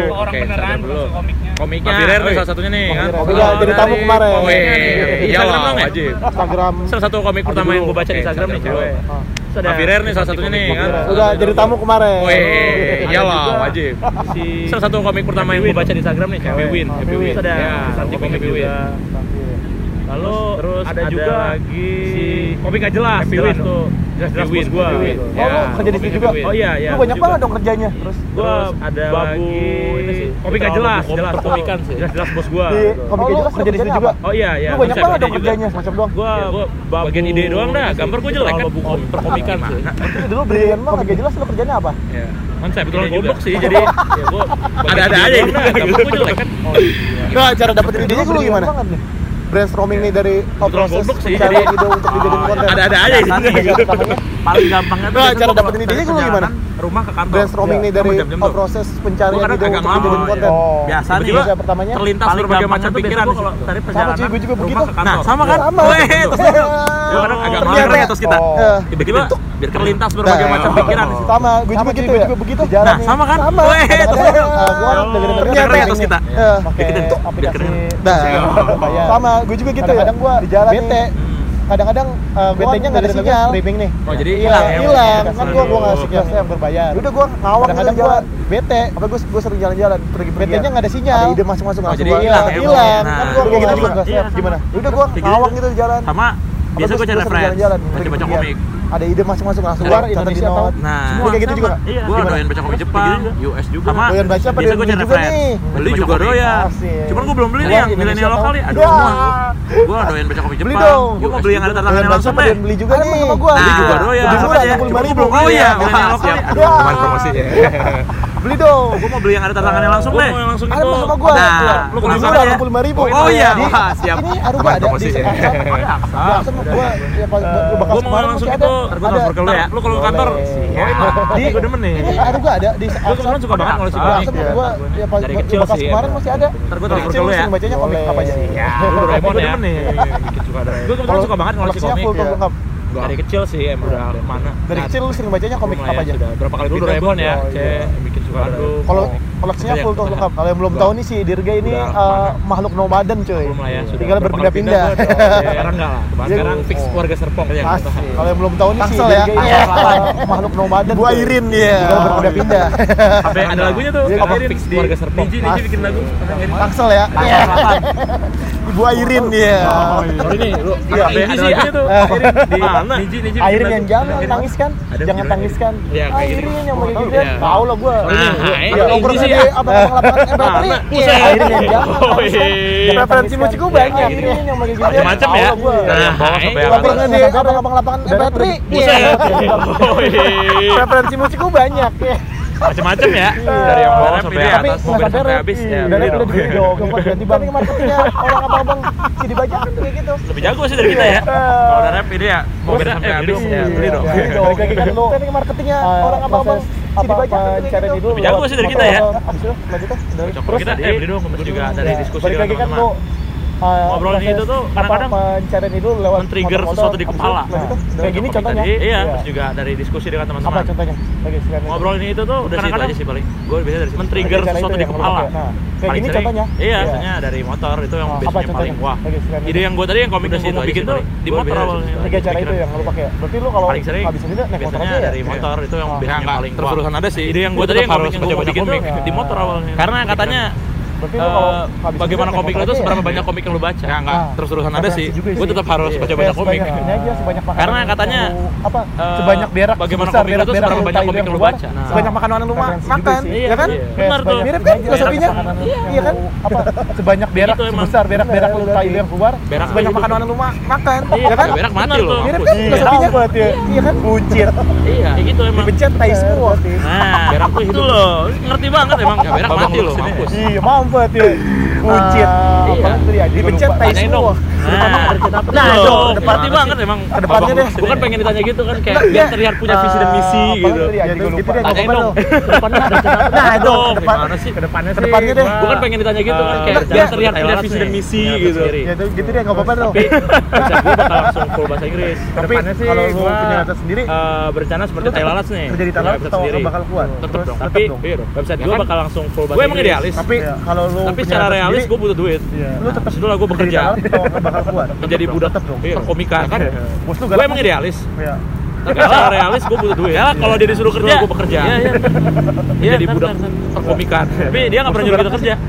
Orang Oke, beneran Instagram dulu. bukan komiknya. Komiknya. Papi Rare Wih. salah satunya nih kan. Papi Rare. Jadi tamu kemarin. Oh, iya. Di Iyalah, Instagram wajib. Instagram. Salah satu komik Aduh, pertama yang gue baca di Instagram nih, cewek. Ah. Papi Rare nih salah satunya nih kan. Udah jadi tamu kemarin. Ada iyalah, juga. wajib. Si Salah satu komik pertama yang gue baca di Instagram nih, cewek. Happy Win. Happy Win. Ada Ya, Santi komik Happy Win. Iya. Lalu Terus ada, ada juga lagi si komik gak jelas, Happy jelas tuh. Jelas jelas bos gua. Oh, Ya, lu kerja di situ juga? Oh iya, iya. Lu banyak banget dong kerjanya. Terus Gua Terus ada babu lagi ini sih. kita Komik gak kalau jelas, jelas tuh. perkomikan sih. Jelas jelas bos gua. di komik Oh, lu jelas kerja di situ juga. Oh iya, iya. Lu banyak banget dong juga. kerjanya, macam doang. Gua, Ya, babu bagian ide doang dah. Gambar gua jelek kan. buku perkomikan sih. Itu dulu brilian banget kerja jelas lu kerjanya apa? Ya. Konsep Kebetulan goblok sih, jadi ya gua Ada-ada aja. Gambar gua jelek kan. Nah, cara dapetin idenya lu gimana? brainstorming nih dari oh, proses sih, jadi, ide untuk dijadiin konten. Ada-ada aja sih. Iya, iya. paling gampangnya tuh nah, cara dapetin idenya gue gimana? rumah ke kantor. Brainstorming iya. nih dari proses pencarian kan ide untuk dijadiin konten. Oh. Biasa nih. Pertamanya terlintas berbagai macam pikiran tadi perjalanan sama gue gitu ya. juga begitu. nah sama kan? sama. Kadang agak malu terus kita tiba-tiba terlintas berbagai macam pikiran. Sama gue juga gitu ya. begitu. Nah sama kan? sama. Gue dengerin terus kita. Bikin itu aplikasi. Sama gue juga gitu kadang -kadang ya. Kadang gue di jalan bete. Nih. Hmm. Kadang-kadang eh, uh, BT-nya gitu nggak ada sinyal. Streaming nih. Oh jadi hilang ya? Hilang. Kan gue gue ngasih sinyal yang berbayar. Udah gue ngawang kadang-kadang gue bete. Apa gue gue sering jalan-jalan pergi pergi. Ya? bete nya nggak ada sinyal. Ada ide masuk-masuk. Oh jadi hilang. Ya, hilang. Nah. Kan gue iya, iya. kayak gitu juga. Gimana? Udah gue ngawang gitu di jalan. Sama. Biasa gue cari referensi. Baca-baca komik ada ide masuk-masuk langsung keluar Indonesia tahu. Nah, semua kayak gitu juga. Iya. gue doyan baca komik Jepang, US juga. Sama doyan baca apa doyan juga nih. Beli juga doyan. Cuman gue belum beli nih iya, yang milenial lokal nih. Aduh, iya. Gue doyan baca komik Jepang. gue mau beli yang ada tantangannya langsung deh. Beli juga nih. Sama. Beli juga nah, doyan. Cuma gue belum beli ya milenial lokal. Kemarin promosi ya beli dong. Gue mau beli yang ada tantangannya langsung deh. mau yang langsung ada itu. sama gue nah lu kalau sama ya. puluh lima ribu. Oh, oh iya. Wah siap. ini aduh gue ada di aksa gue ya eh, mau langsung itu. Gue transfer ke lu ya. Lu kalau kantor. Di gue demen nih. ini aduh gue ada di gue kemarin suka banget iya. gua. si gue ya dari kecil sih kemarin ya. masih ada. Ntar gue transfer ke lu ya. bacanya komik apa aja ya iya. lu demen nih. gue kemarin suka banget kalau komik Gak. Dari kecil sih emang udah mana. Dari nah, kecil lu sering bacanya komik apa aja? Sudah berapa kali dulu Doraemon ya, cek iya. bikin suka Kalau koleksinya full tuh lengkap. Eh, ya, ya. Kalau yang belum tahu nih si ya. Dirga ini makhluk nomaden cuy. Belum lah ya. Tinggal berpindah-pindah. Sekarang enggak lah. Sekarang fix warga Serpong ya. Kalau yang belum tahu nih si Dirga ini makhluk nomaden. Gua Irin ya. Tinggal berpindah-pindah. apa ada lagunya tuh. Apa fix warga Serpong. Niji Niji bikin lagu. Tangsel ya gua Irin ya. Oh, iya. oh iya. ini lu iya, ada lagi iya. itu. Eh, di mana? Airin yang jangan nangis kan? Jangan tangis kan? Iya, kayak gitu. Irin yang mau gitu kan. Tahu lah gua. Nah, ini sih di apa lapangan Airin yang jangan. Oh, kan? Preferensi musik gua banyak. Airin yang mau gitu. Macam-macam ya. Nah, lapangan di Apa abang lapangan Batri. Preferensi musik gua banyak ya macam-macam ya. Iya. Dari yang bawah sampai atas tapi nggak sampai habis ya dari udah kemudian dong. ganti iya, iya. bang marketingnya orang abang-abang si banyak kan kayak gitu. Lebih jago sih dari kita ya. Kalau dari rap ini ya mobil sampai eh, habis ya beli dong. balik kan lu. Teknik marketingnya eh, orang abang-abang apa apa cara dulu. Lebih jago sih dari kita ya. Abis itu lanjutnya dari ya. kita eh beli dong juga dari diskusi dengan teman-teman. Eh, ngobrol ngobrolnya itu tuh kadang-kadang pencarian itu lewat men-trigger motor, sesuatu di kepala. Nah, kayak gini contohnya. Tadi, iya, iya, terus juga dari diskusi dengan teman-teman. Apa contohnya? Lagi silakan. Itu tuh kadang-kadang aja sih paling. Gue biasa dari men-trigger sesuatu di kepala. Nah, kayak gini contohnya. Iya, iya. Contohnya dari motor itu yang biasanya paling wah. Ide yang gue tadi yang komik itu bikin tuh di motor awalnya. Tiga cara itu yang lu pakai. Berarti lu kalau habis ini biasanya ya? dari motor itu yang oh. biasanya paling wah. Terus ada sih. Ide yang gue tadi yang komik yang gue bikin tuh di motor awalnya. Karena katanya Berarti uh, kalau eh, bagaimana komik lo tuh seberapa ya? banyak komik yang lo baca? Ya nggak terus terusan ada sih. Gue tetap harus baca banyak komik. Karena katanya apa? Eh, sebanyak berak. Bagaimana komik itu seberapa banyak komik yang lo baca? Sebanyak makanan iya kan? iya, yang kan lo iya kan? makan, ya kan? Benar tuh. Mirip kan filosofinya? Iya kan? Apa? Sebanyak berak sebesar berak-berak lo tai yang keluar, sebanyak makanan yang lo makan, ya kan? Berak mati lo. Mirip kan filosofinya? Iya kan? Bucir. Iya. Kayak gitu emang. Bucir tai semua. Nah, berak tuh itu loh. Ngerti banget emang. Berak mati lo. Iya, mau membuat ya. bucin. Uh, iya. Dipencet tai semua. Nah, nah itu depati banget emang. Ke depannya deh. Bukan pengen ditanya gitu kan kayak dia biar terlihat punya visi dan misi gitu. Gitu nah, dia Tanya dong. Nah, itu gimana sih? Ke depannya sih. Ke depannya deh. Bukan pengen ditanya gitu kan kayak biar terlihat punya visi dan misi gitu. Ya itu gitu deh enggak apa-apa dong. Tapi bakal langsung full bahasa Inggris. Tapi kalau lu punya data sendiri berencana seperti Tai Lalat nih. Kerja di Tai atau bakal kuat. Tetap dong. Tapi iya website gue bakal langsung full bahasa Inggris. Gue emang idealis. Tapi kalau lu Tapi secara realis gue butuh duit. Iya. Lu tetap nah, dulu lah gue bekerja bakal kuat menjadi budak tetap iya. perkomikan kan? Iya. Bos lu gue emang kan? idealis. Iya. Ya Tapi secara realis gue butuh duit. Ya kalau iya. dia disuruh kerja gue bekerja iya, iya. jadi iya, kan, budak kan, perkomikan. Tapi dia nggak pernah nyuruh kita kerja.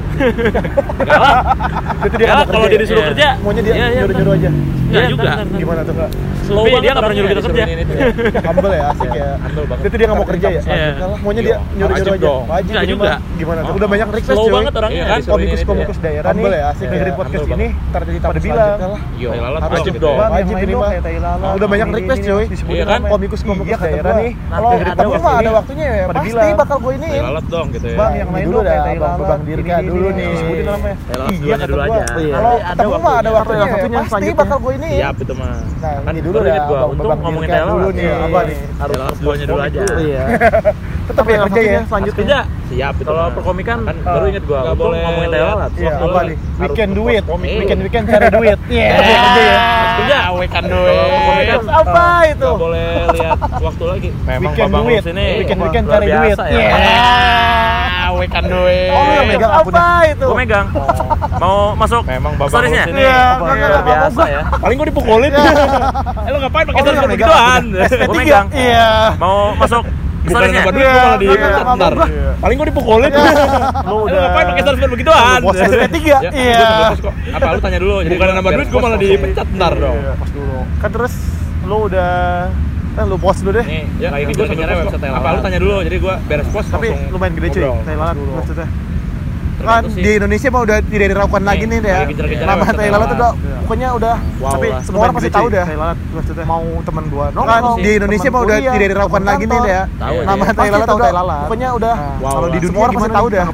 Galak itu kalau dia disuruh kerja maunya dia nyuruh-nyuruh aja. Iya juga. gimana tuh slow Tapi banget dia nggak pernah nyuruh kita kerja. humble ya asik ya. Humble banget. Itu dia nggak mau kerja ya? kalah maunya dia nyuruh nyuruh aja. Wajib dong juga. Gimana udah banyak request slow banget orangnya. Iya kan? Iya kan? kan komikus komikus daerah nih. ya asik dengerin podcast ini. Ntar jadi tamu selanjutnya lah wajib dong. Wajib ini mah. Udah banyak request cuy. iya kan? komikus komikus daerah nih. Kalau ada ada waktunya ya. Pasti bakal gue ini. Lalat dong gitu ya. Bang yang dulu dah bang dirga dulu nih iya dulu aja kalau ada waktunya ada waktunya pasti bakal gue ini iya itu mah kan dulu gue udah gua. Untung ngomongin Thailand dulu nih. Apa nih? Iya, harus duanya dulu aja. Iya. Tetap yang ya? kerja ya. Selanjutnya. Kerja. Siap. Kalau perkomikan kan baru inget gua. Gak boleh ngomongin Iya, Apa nih? Weekend duit. Weekend weekend cari duit. Iya. Kerja. Weekend duit. Iya. Ah, apa itu? Enggak boleh lihat waktu lagi. Memang Babang sini. Weekend weekend cari duit. Ya. Iya. Ah, weekend duit. Oh, lu megang apa itu? Gua megang. Oh. Mau masuk? Memang Babang sini. Iya. Biasa ya. Paling gua dipukulin. Eh lo ngapain pakai oh, sarung begituan? Gue megang. Iya. Mau masuk Bukan Bukan duit malah di iya, ntar. Iya. Paling gue dipukulin. Iya. Lu udah. ngapain pakai sarung begituan? Bos S3. Iya. Apa lu tanya dulu. Bukan nambah duit gue malah dipecat ntar dong. Pas dulu. Kan terus lu udah Eh, lu pos dulu deh. Nih, ya, lagi gue sebenarnya website Thailand. Apa lu tanya dulu, jadi gue beres pos Tapi lumayan gede cuy, Thailand maksudnya kan di Indonesia mah udah tidak diragukan lagi nih deh ya. Nama tai lalat udah pokoknya udah tapi semua orang pasti tahu deh. Mau teman gua. Nongkrong di Indonesia mah udah iya. tidak diragukan lagi nih deh. Nama tai lalat udah pokoknya udah kalau di dunia orang pasti tahu deh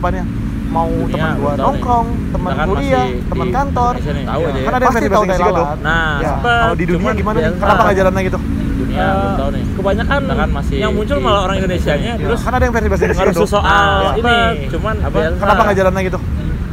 mau teman gua nongkrong, teman kuliah, teman kantor. Tahu aja. Kan ada yang versi versi gitu. Nah, kalau di dunia gimana nih? Kenapa enggak jalan lagi tuh? ya, uh, belum tahu nih. kebanyakan kan masih yang muncul malah orang Indonesia. nya terus kan ada yang versi bahasa Indonesia harus soal ya. ini cuman apa? kenapa nggak jalannya gitu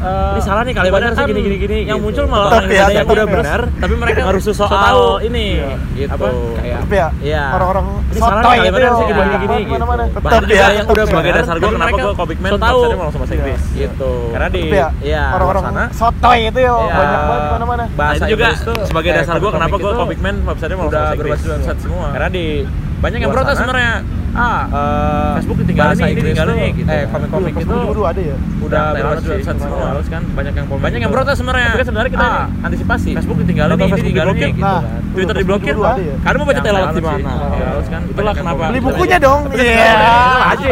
uh, ini salah nih kalimatnya kan gini gini gini yang gitu. muncul malah orang ya, yang udah benar tapi mereka harus soal, tahu ini. Iya. gitu. Apa? Kayak tapi ya iya. orang-orang ini salah nih kalimatnya gitu. sih gini gini gini gitu. Tetap ya yang udah sebagai dasar gue kenapa gue comic man tahu langsung bahasa Inggris? Iya. Gitu. Karena di ya, iya, orang-orang sana. sotoy itu ya banyak banget mana-mana. Bahasa nah, juga sebagai dasar gue kenapa gue comic gitu. man websitenya mau udah berbasis Inggris. semua. Karena di banyak yang protes sebenarnya ah uh, Facebook ditinggalin nih, ini ditinggalin nih gitu. Eh, komik-komik itu dulu ada ya. Udah tewas sudah satu semua kan banyak yang banyak gitu. yang protes sebenarnya. Tapi kan sebenarnya kita ah, antisipasi. Facebook ditinggalin nih, ini ditinggalin gitu nah, kan. Twitter diblokir. Ya? Karena mau baca iya, telat di mana? Iya, iya, harus kan. Itulah kenapa. Beli bukunya dong. Iya, wajib.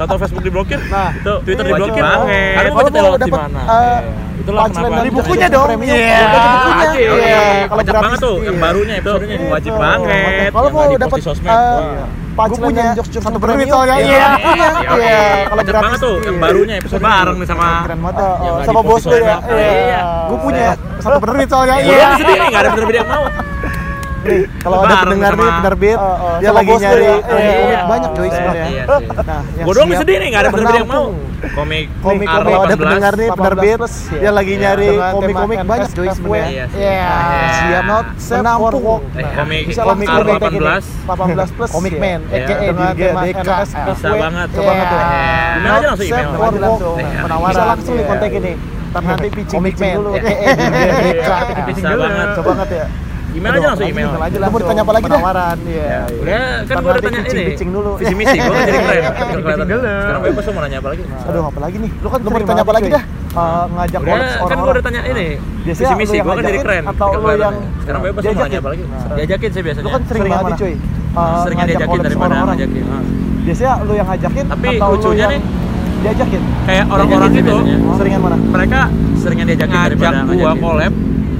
Tahu Facebook diblokir? Nah, Twitter diblokir. Karena mau baca telat di mana? Eh, itulah Punch kenapa beli bukunya dong. iya. Yeah. bukunya. Yeah. yeah. kalau eh, iya. gratis banget tuh yang barunya itu. Yang wajib banget. Kalau mau dapat gue punya satu premium iya. Iya iya kalau gratis banget tuh yang barunya episode bareng nih sama sama bos gue ya iya. iya. Gue punya satu premium soalnya iya. sendiri gak ada bener-bener yang mau nih kalau ada pendengar nih penerbit uh, uh, dia lagi nyari komik oh, iya, iya. banyak cuy sebenarnya iya. nah gue doang sedih nih nggak ada penerbit yang mau. Komik komik komik ada pendengar nih penerbit dia lagi nyari komik komik banyak cuy sebenarnya iya siap not menampung. Eh, komik komik komik 18 18 plus komik man aka DK bisa banget coba banget tuh. Gimana aja langsung email? penawaran bisa langsung di kontak ini tapi nanti pitching dulu. Aka DK pitching dulu. coba banget. ya email aja langsung email. Email aja langsung. Mau ditanya apa lagi Penawaran, iya. Ya, iya. kan gua udah tanya ini. Pitching dulu. Visi misi gua kan jadi keren. Pitching dulu. Sekarang gua mau nanya apa lagi? Aduh, apa lagi nih? Lu kan lu mau ditanya apa lagi dah? Eh, ngajak orang kan gua udah tanya ini visi misi gua kan jadi keren atau lu yang sekarang gua mau nanya apa lagi nah. diajakin sih biasanya lu kan sering banget cuy ah, eh, sering diajakin daripada ngajakin ah. biasanya lu yang ngajakin tapi lucunya nih diajakin kayak orang-orang itu seringan mana mereka seringan diajakin ngajak daripada gua collab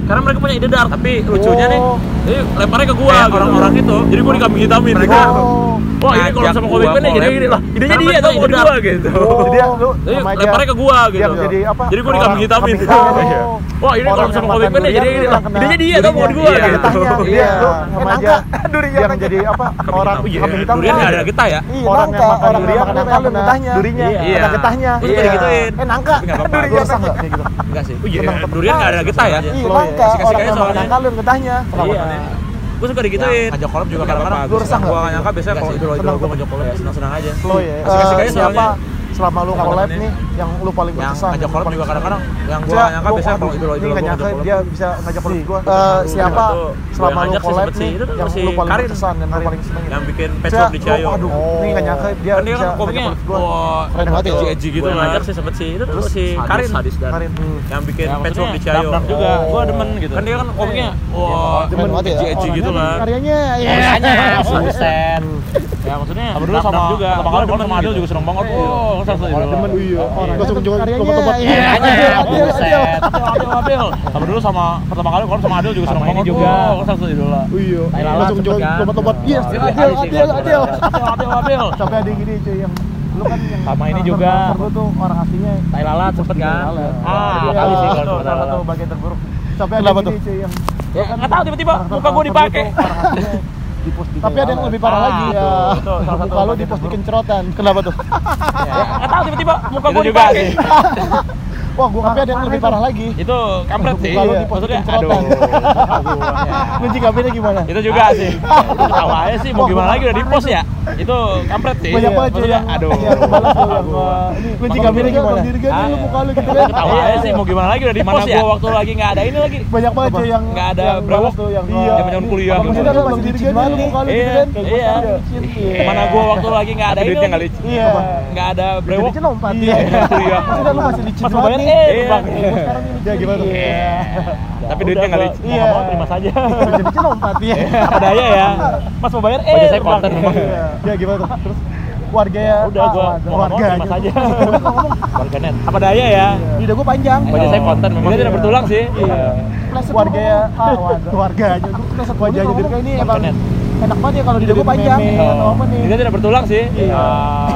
karena mereka punya ide dark tapi lucunya nih jadi lemparnya ke gua eh, gitu. orang-orang itu. Jadi gua dikambing hitamin mereka oh. wah ini kalau sama komik nih jadi gini lah idenya dia tuh ide gua gitu. Oh. lu lemparnya ke gua gitu. Jadi apa? Jadi gua dikambing hitamin iya. wah ini kalau sama komik nih jadi gini lah idenya dia tuh buat gua gitu. iya. Sama aja. durian yang jadi apa? Orang kambing hitam iya. iya. Gitu, durian nggak ada getah ya? Orang yang makan durian makan getahnya. durinya ada getahnya. Iya. Gituin eh nangka. Durian nggak enggak sih. Durian nggak ada getah. ya kasih orang yang iya. gitu, nggak nyangka lu yang ketanya iya gue suka digituin ngajak kolab juga kadang-kadang gue resah gue nggak nyangka biasanya kalau idol idol gue ngajak kolab senang-senang aja. Kasih kasih asik-asik aja soalnya selama lu nggak live nih yang lu paling berkesan. yang ngajak juga kadang-kadang yang gua nyangka biasanya kalau itu ini nyangka dia bisa ngajak kolab gua. Eh, siapa selama lu kolab nih kan yang lu paling berkesan yang lu paling seneng yang bikin patch di Cayo aduh ini gak nyangka dia oh. kan, kan ngajak kan gua. keren banget ya edgy gitu lah kan. ngajak sih sempet sih. Itu terus si Karin. Hmm. yang bikin patch di Ciayo. juga. Oh. Gua demen gitu. Kan dia kan iya. komiknya iya, wah demen banget ya. Edgy oh, gitu lah karyanya ya buset. Hmm. Ya maksudnya Sama dulu sama juga. pertama kali kalau sama Adil juga seneng banget. Oh, satu Orang demen iya. Langsung jual karyanya, lompat lompat. iya. Makanya, buset. Adil, Adil. Sama dulu sama pertama kali kalau sama Adil juga seneng Sama ini banget. juga. Oh, satu idola. Iya. Langsung jual kan? Yes. Wah, Adil, Adil, Adil. Adil, Adil. Sampai ada gini cuy yang lu kan yang Sama ini juga. lu tuh orang aslinya Tai lalat sempet kan? Ah, Iya, dua kali sih kalau itu sama tai salah lalat. satu bagian terburuk Sampai ada gini, tuh? cuy, yang Ya nggak tahu tiba-tiba muka gue dipakai. Tapi ada yang lebih parah Ah, lagi ya. tuh, salah satu lu di pos dikencrotan. Kenapa tuh? Ya, nggak tahu tiba-tiba muka gue juga sih. Wah, gua tapi ada yang lebih parah lagi. Itu kampret sih. Muka lu di pos Maksudnya, aduh. Kunci kabinnya gimana? Itu juga sih. Itu ketawa aja sih. Mau gimana lagi udah di pos ya? Itu kampret sih. Banyak banget Maksudnya, yang aduh. yang balas tuh yang uh, ini kunci kabinnya gimana? Hah? lu muka lu gitu kan. Ketawa aja sih. Mau gimana lagi udah di Mana pos ya? gua waktu lagi nggak ada ini lagi. Banyak banget cuy yang Nggak ada brewok. tuh yang Iya, zaman-zaman kuliah. Maksudnya lu masih banget nih muka lu gitu Iya, kan. Iya. Iya. Mana gua waktu lagi nggak ada ini. Iya. Nggak ada brewok. Iya, kuliah. Maksudnya lu masih licin Mas banget? Nih. Eh, Iya. bang. Gua sekarang ini Ya gimana? Iya. Tapi duitnya nggak licin. Iya. Mau terima saja. Licin lompat iya. Apa daya ya? Mas mau bayar? Eh, saya konten emang. Iya. Ya gimana tuh? Terus warga ya Udah gua mau warga terima saja. Warganet. Apa daya ya? Lidah gua panjang. Baju saya konten memang. Dia tidak bertulang sih. Iya. warga ya warganya gua pleset wajahnya dia kayak ini emang enak banget ya kalau lidah gua panjang atau apa nih Dia tidak bertulang sih. Iya. Ah.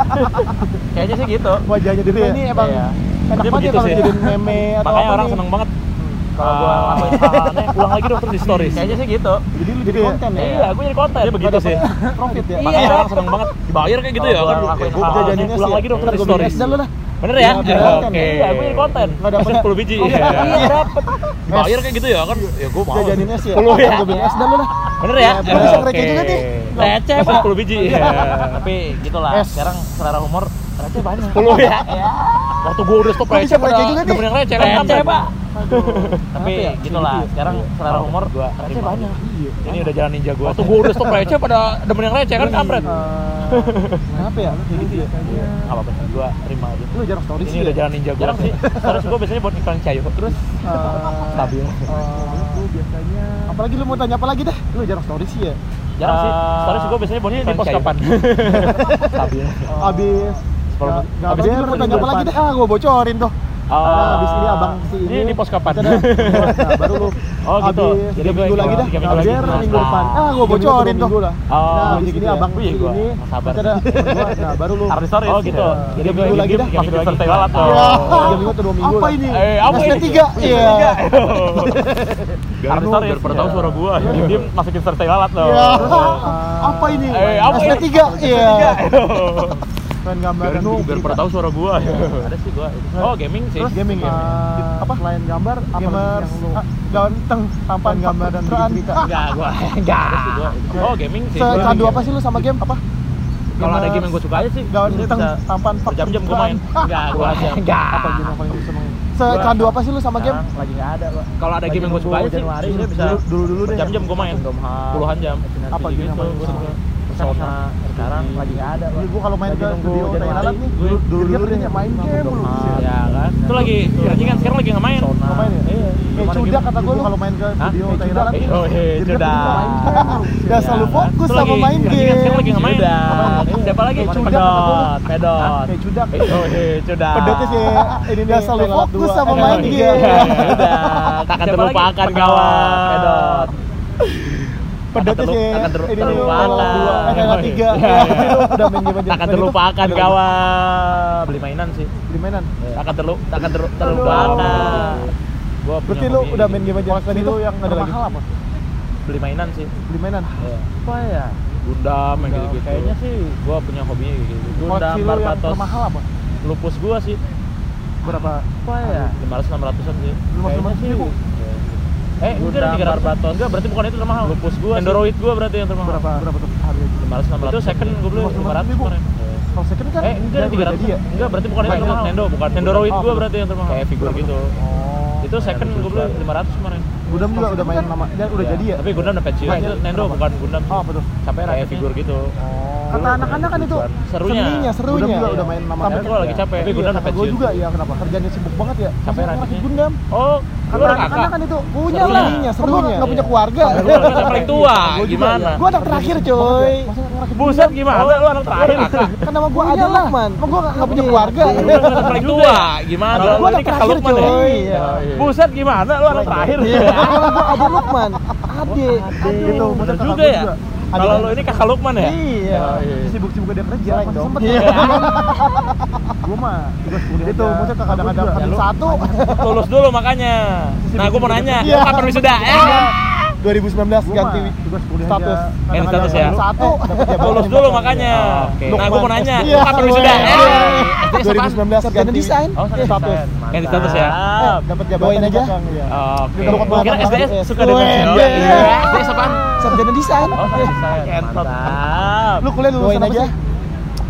Kayaknya sih gitu. wajahnya dia ini emang Iya. Enak Dia banget ya begitu kalau sih. jadiin meme atau Makanya apa orang nih. seneng banget. Kalau gua Ah. lakuin hal-halnya, ulang lagi dong terus di stories. Kayaknya sih gitu. jadi lu jadi konten ya Iya, gue jadi konten. Dia begitu sih. profit ya Makanya orang seneng banget dibayar kayak gitu ya kan. gua Gua hal-hal jadinya ulang lagi dong terus di gua stories. SDA lu lah Bener ya? Iya, Oke. ya. Iya, gue jadi konten. Nggak dapet Masih ya? 10 biji. Iya, iya, dapet. Bayar kayak gitu ya kan. Ya gue mau. jajanin es ya 10 ya. gua bikin SDA lu lah Bener ya? Iya. Bisa Oke. receh juga nih. Receh, Masih Pak. 10 biji. Iya. Tapi gitulah. Es. Sekarang selera humor receh banyak. 10 ya. Waktu gua udah stop Gua receh pada receh juga demen yang receh. Receh, Pak. Tapi ya? gitulah. Sekarang selera humor gua receh banyak. Iya. Ini udah jalan ninja gua. Waktu gua udah stop receh pada demen yang receh kan kampret. Eh, kenapa ya kayak gitu ya apa apa gua terima aja. lu jarang story Ini sih udah ya? jalan ninja gua. Jarang sih. Terus gua biasanya buat iklan cayo. Terus Eh, Stabil. eh, lu biasanya apalagi lu mau tanya apa lagi deh lu jarang story sih ya jarang sih. Eh, Terus gua biasanya buat ini iklan di pos cayo. kapan? Stabil. abis Menit. nggak Abis itu tanya apa lagi deh ah gua bocorin tuh Oh. Nah, abis ini abang si ini Ini di pos kapan? kita dah- nah, baru lu Oh, gitu. abis Jadi minggu lagi dah tiga minggu lagi. minggu Nah. depan ah gua bocorin tuh nah abis ini ya. abang si ini kita berdua, nah baru lu Harus stories. Oh, gitu. Nah, Jadi minggu lagi dah lagi Abis sertai lalat Iya. tuh. tiga minggu atau dua minggu apa lah. Eh, ini apa ini? tiga iya Biar lu- stories. biar pada tahu suara gua. Dia masukin sertai lalat loh. Iya. apa ini Eh, apa ini? tiga iya pengen Biar, gambar biar pada tahu suara gua. Ada sih gua. Oh, gaming sih. Terus gaming ya? apa? Selain gambar, gamer ganteng, tampan gambar dan cerita. Enggak, gua. Enggak. Oh, gaming sih. Gaming. apa sih lu sama game? Apa? Kalau ada game yang gua suka aja sih. Ganteng, bisa tampan, fuck, Berjam-jam gua main. Enggak, gua enggak. Apa game yang paling lu seneng? Secandu apa sih lu sama game? Lagi enggak ada, Pak. Kalau ada game yang gua suka aja sih. Bisa Dulu dulu, deh. berjam-jam gua main. Puluhan jam. Apa game yang paling lu gitu. Persona sekarang lagi ada. Iya, gua kalau main ke studio Januari. Thailand nih, Gua- dulu dulu dia main game mulu. Ah, ya kan. Itu lagi kira kan sekarang lagi nggak main. Nggak main ya? Iya. Kayak cudak kata gua lu kalau main ke studio Thailand. Oh, iya, cudak. main game. Udah selalu Ya, fokus sama lagi- main lagi kan game. Sekarang lagi nggak main. Cudak. Siapa lagi? Cudak. Pedot, pedot. Kayak cudak. Oh, iya, cudak. Pedotnya sih ini dia selalu fokus sama Oh, main iya. game. Udah, takkan terlupakan kawan. Pedot. Pedotnya sih nih terlupakan. Thailand dua, eh Thailand tiga. Iya, iya. Lu udah main game aja. Takkan Selain itu, terlupakan kawan. Beli mainan sih. Di mainan. Takkan terlu terlu terlupakan. Gua Berarti lu hobi udah main game aja. Selain itu yang ada lagi. mahal apa? Beli mainan sih. Beli mainan. Apa ya? Gundam yang gitu-gitu. Kayaknya sih gua punya kayak gitu. Gundam, Barbatos, termahal apa? lupus gua sih. Berapa? Apa ya? 500 600-an sih. 500 ribu? Eh, enggak 300. Barbatos. Enggak, berarti bukan itu termahal. Lupus gua. Android gua berarti yang termahal. Berapa? Berapa tuh harganya? 500 600. Itu second gua beli 500 ribu. kemarin. Kalau second kan Eh, enggak udah 300. jadi ya? Enggak, berarti bukan itu termahal. Nendo, bukan. Android gua berarti yang termahal. Kayak figur gitu. Oh. Itu second gua beli 500 kemarin. Gundam juga udah main dia udah Iya. jadi ya? Tapi Gundam udah pensiun. Itu Nendo bukan Gundam. Oh, tuh? Capek kayak figur gitu. Kata anak-anak kan itu Serunya. seninya, serunya. Gundam juga udah main nama. Tapi gua lagi capek. Tapi Gundam udah Gue juga ya, kenapa? Kerjanya sibuk banget ya. Capek ngerakit Gundam. Oh, Kata anak-anak kan itu punya Serunya. lah. Serunya, Iya. nggak punya keluarga. Lu anak paling tua, gimana? ya. Gua anak terakhir, coy. Buset gimana? Lu anak terakhir. Kan nama gua ada Lukman. Emang gua nggak punya keluarga. Lu anak paling tua, gimana? Lu anak terakhir, ya? coy. Buset gimana? Lu anak terakhir. Iya, gua ada Lukman. Ade. Gitu, Bener juga ya. Kalau lu ini kakak Lukman ya? Iya. iya. Sibuk-sibuk dia kerja, masih dong. sempet. Iya. Gua mah tugas kuliah itu maksudnya kadang-kadang Ya, satu. lulus dulu makanya nah gue mau nanya Iya. kapan wisuda eh 2019 ganti tugas kuliah status. Ganti status ya? Satu. lulus dulu makanya Oke. nah gue mau nanya Iya. kapan wisuda eh SD apaan? 2019 ganti desain. oh Iya. status ganti status ya Eh, dapat jabatan aja. iya. oke kira SDS belakang. suka dengan iya. iya SD apaan? Sarjana desain. oh desain mantap Lu kuliah apa aja.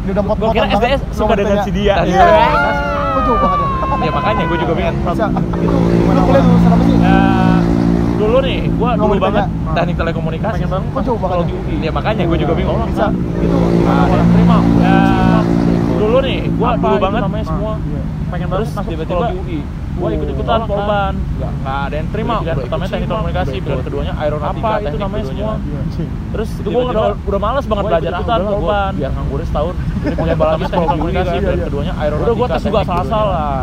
Dia udah gue pot-potan kira. SDS suka dengan si dia Iya. Kok jauh banget ya? ya makanya gue juga bingung Bisa. Itu lu kuliah apa dulu gua mau banget ditanya. teknik telekomunikasi bang. Kok jauh banget Kalau di UI, ya makanya gue juga bingung. Bisa. Itu Nah, yang terima. Ya, dulu nih, gua dulu banget namanya semua. Pengen terus masuk tiba-tiba di UI. gua ikut ikutan polban. Nggak, nggak ada yang terima. Ikut pertamanya teknik telekomunikasi, pilihan keduanya aeronautika. Apa itu namanya semua? Terus itu gua udah, udah males banget Gua belajar ikutan polban. Biar nganggur setahun. Jadi pilihan pertamanya teknik telekomunikasi, pilihan keduanya aeronautika. Udah gua tes juga asal-asalan.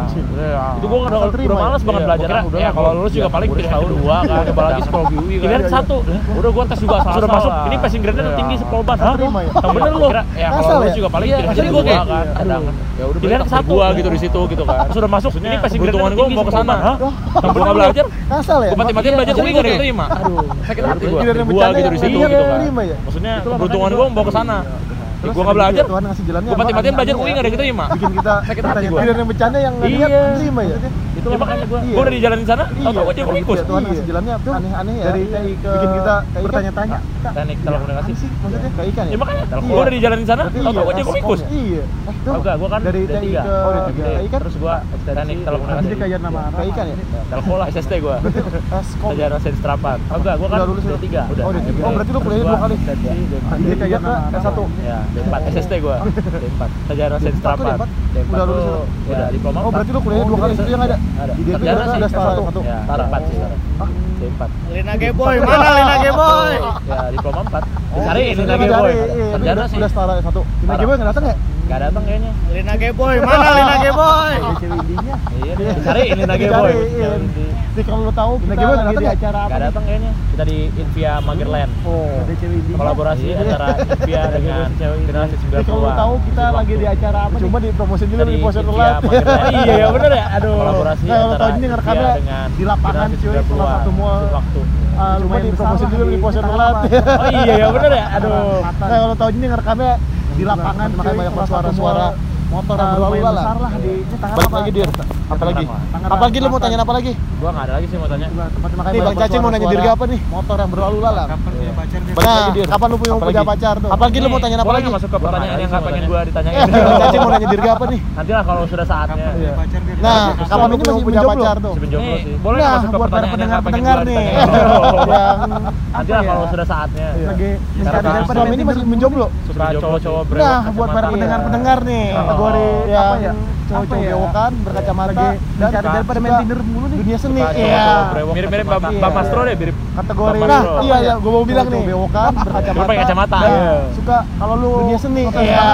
Itu gua udah, Asal terima udah males ya? banget Iya, belajar. kira Ya kalau lulus juga paling pilihan setahun. kedua kan. Coba lagi psikologi UI kan. Pilihan Iya, iya, satu. Udah gua tes juga asal-asalan. Sudah masuk. Ini passing grade-nya Iya. tinggi sepolban. Asal terima ya? Yang bener lu. Ya kalau Asal lulus ya? juga paling Iya, pilihan kedua gua kan. Ada. Ya udah Pilihan satu gua gitu di situ gitu kan. Sudah masuk. Ini passing grade-nya keuntungan tinggi gua mau ke sana. Yang belum belajar. Asal ya? Gua mati-matian belajar UI nggak diterima. Aduh, sakit hati gua. Gua gitu di situ iya, gitu kan. terima ya? Maksudnya Keberuntungan gua mau ke sana. Terus Gua nggak belajar. Tuhan ngasih jalannya. Gua mati-matian belajar UI nggak diterima. Bikin kita Sakit hati gua. Giliran yang bercanda yang nggak niat Iya. terima ya? Itu makanya gua. Iya. Gua udah di jalan di sana. Iya, Tahu gua jadi ikut. Tuhan ngasih jalannya aneh-aneh ya. Dari TI ke bikin kita TI bertanya-tanya. Teknik telekomunikasi. sih maksudnya kayak ikan ya? Ya makanya, Iya. gua udah di jalan di sana. Iya, gua jadi ikut. Iya. Eh. Tahu gak, gua kan Dari D3. TI ke- oh, D3. TI kan? Terus gua teknik telekomunikasi. Jadi kayak nama Kayak ikan ya? Telko lah SST gua. Eskom. Sarjana Sains Terapan. Tahu gak, gua kan Udah lulus ya? D3. Udah. Oh, D3. Terus Oh, berarti lu kuliahnya gua dua kali? D3, D4. Jadi kayak nama S1. Ya, D4 SST gua. D4. Sarjana Sains D4 tuh Terapan. D4? D4 Udah lulus ya? ya diploma. Oh, berarti lu kuliahnya dua kali itu yang ada? Ada. Di DP sih. setara satu. Ya, D4 sih sekarang. Hah? D4. Lina Geboy, mana Lina Geboy? Ya, diploma 4. Oh, Cari cari, boy. iya, iya. Sarjana Udah- sih. Udah setara satu. Lina. Geboy nggak datang ya? Enggak datang kayaknya. Lina Geboy, mana Lina Geboy? Iya, cari ini lagi boy. Dicariin. Jadi kalau lu tahu kita Lina Geboy datang di acara apa? Enggak datang kayaknya. Kita di Invia Magerland. Oh. Kolaborasi antara Invia dengan Generasi 90 Jadi kalau lu tahu kita lagi di acara apa Cuma di promosi juga di poster. Magerland. Iya, ya bener ya? Aduh. Kolaborasi Nah, antara tahu ini ngerekamnya Invia dengan di lapangan cuy, 90-an. salah satu mall. Waktu. Ah, lumayan di promosi juga di poster telat. Oh iya ya bener ya. Aduh. Nah, kalau tahu ini ngerekamnya di lapangan makanya banyak suara-suara motor yang berlalu lalang. Balik lagi dir. Apa lagi? Tangerang. Apalagi lu mau tanya apa lagi? Gua enggak ada lagi sih mau tanya. Nih Bang Cacing mau nanya dirga apa nih? Motor yang berlalu lalang. punya pacar lagi dir. Kapan lu punya Apa punya lagi? pacar tuh? Apalagi lu mau tanya apa lagi? nggak masuk ke pertanyaan yang nggak pengen gua ditanyain? Eh, Bang Cacing mau nanya dirga apa nih? Nanti lah kalau sudah saatnya. Iya. Pacar dia. Nah, kapan ini masih punya pacar tuh? Masih menjomblo Nih, sih. Nah, Boleh nggak masuk ke buat para pertanyaan yang nggak pengen pendengar-pendengar gua nih. ditanyain? Nanti lah kalau sudah saatnya. Iya. lagi mencari kan ini masih menjomblo. Suka cowok-cowok Nah, buat para pendengar-pendengar nih, kategori Iya. yang Apa ya? Cowok-cowok Apa ya? bewokan berkacamata Lagi dan mencari daripada main Tinder mulu nih. dunia seni. Iya. Mirip-mirip kacamata. Bam Mastro deh, mirip Kategori. Bapak Nah, iya iya, gue mau bilang nih. Bewokan berkacamata. Lu pakai kacamata. dan Iya. Suka kalau lu dunia seni. Iya.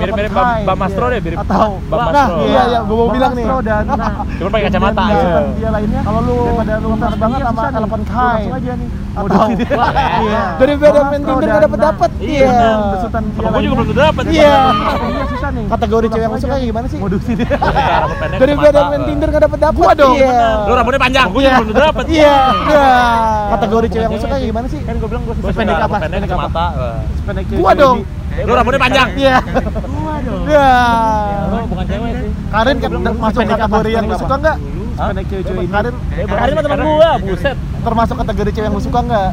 mirip-mirip Bam Mastro iya. deh, mirip Atau Bam nah, Mastro. iya iya, gue mau bilang nih. Dan nah, Cuma pakai kacamata ya. dia lainnya kalau lu daripada lu banget sama Elephant High. langsung aja nih. Atau Iya. daripada Bang main Tinder dapet. Iya, Iya. besutan dia Sama gua juga belum dapet. Iya. Iya susah nih. Kategori cewek yang suka aja. gimana sih? Modusin Daripada kacamata. main Tinder dapet. Gua dong, Iya. Lu rambutnya panjang. Gua juga belum dapet. Iya. Iya. Kategori cewek yang suka gimana sih? Kan gua bilang gua suka pendek apa? pendek Pendek apa? kacamata. pendek Gua dong. Lu rambutnya panjang. Iya. Gua dong. Iya. Lu bukan cewek sih. Karin kan masuk kategori yang suka apa? nggak? Pendek cewek-cewek ini. Karin Karin mah teman gua, buset. Termasuk kategori cewek yang lu suka nggak?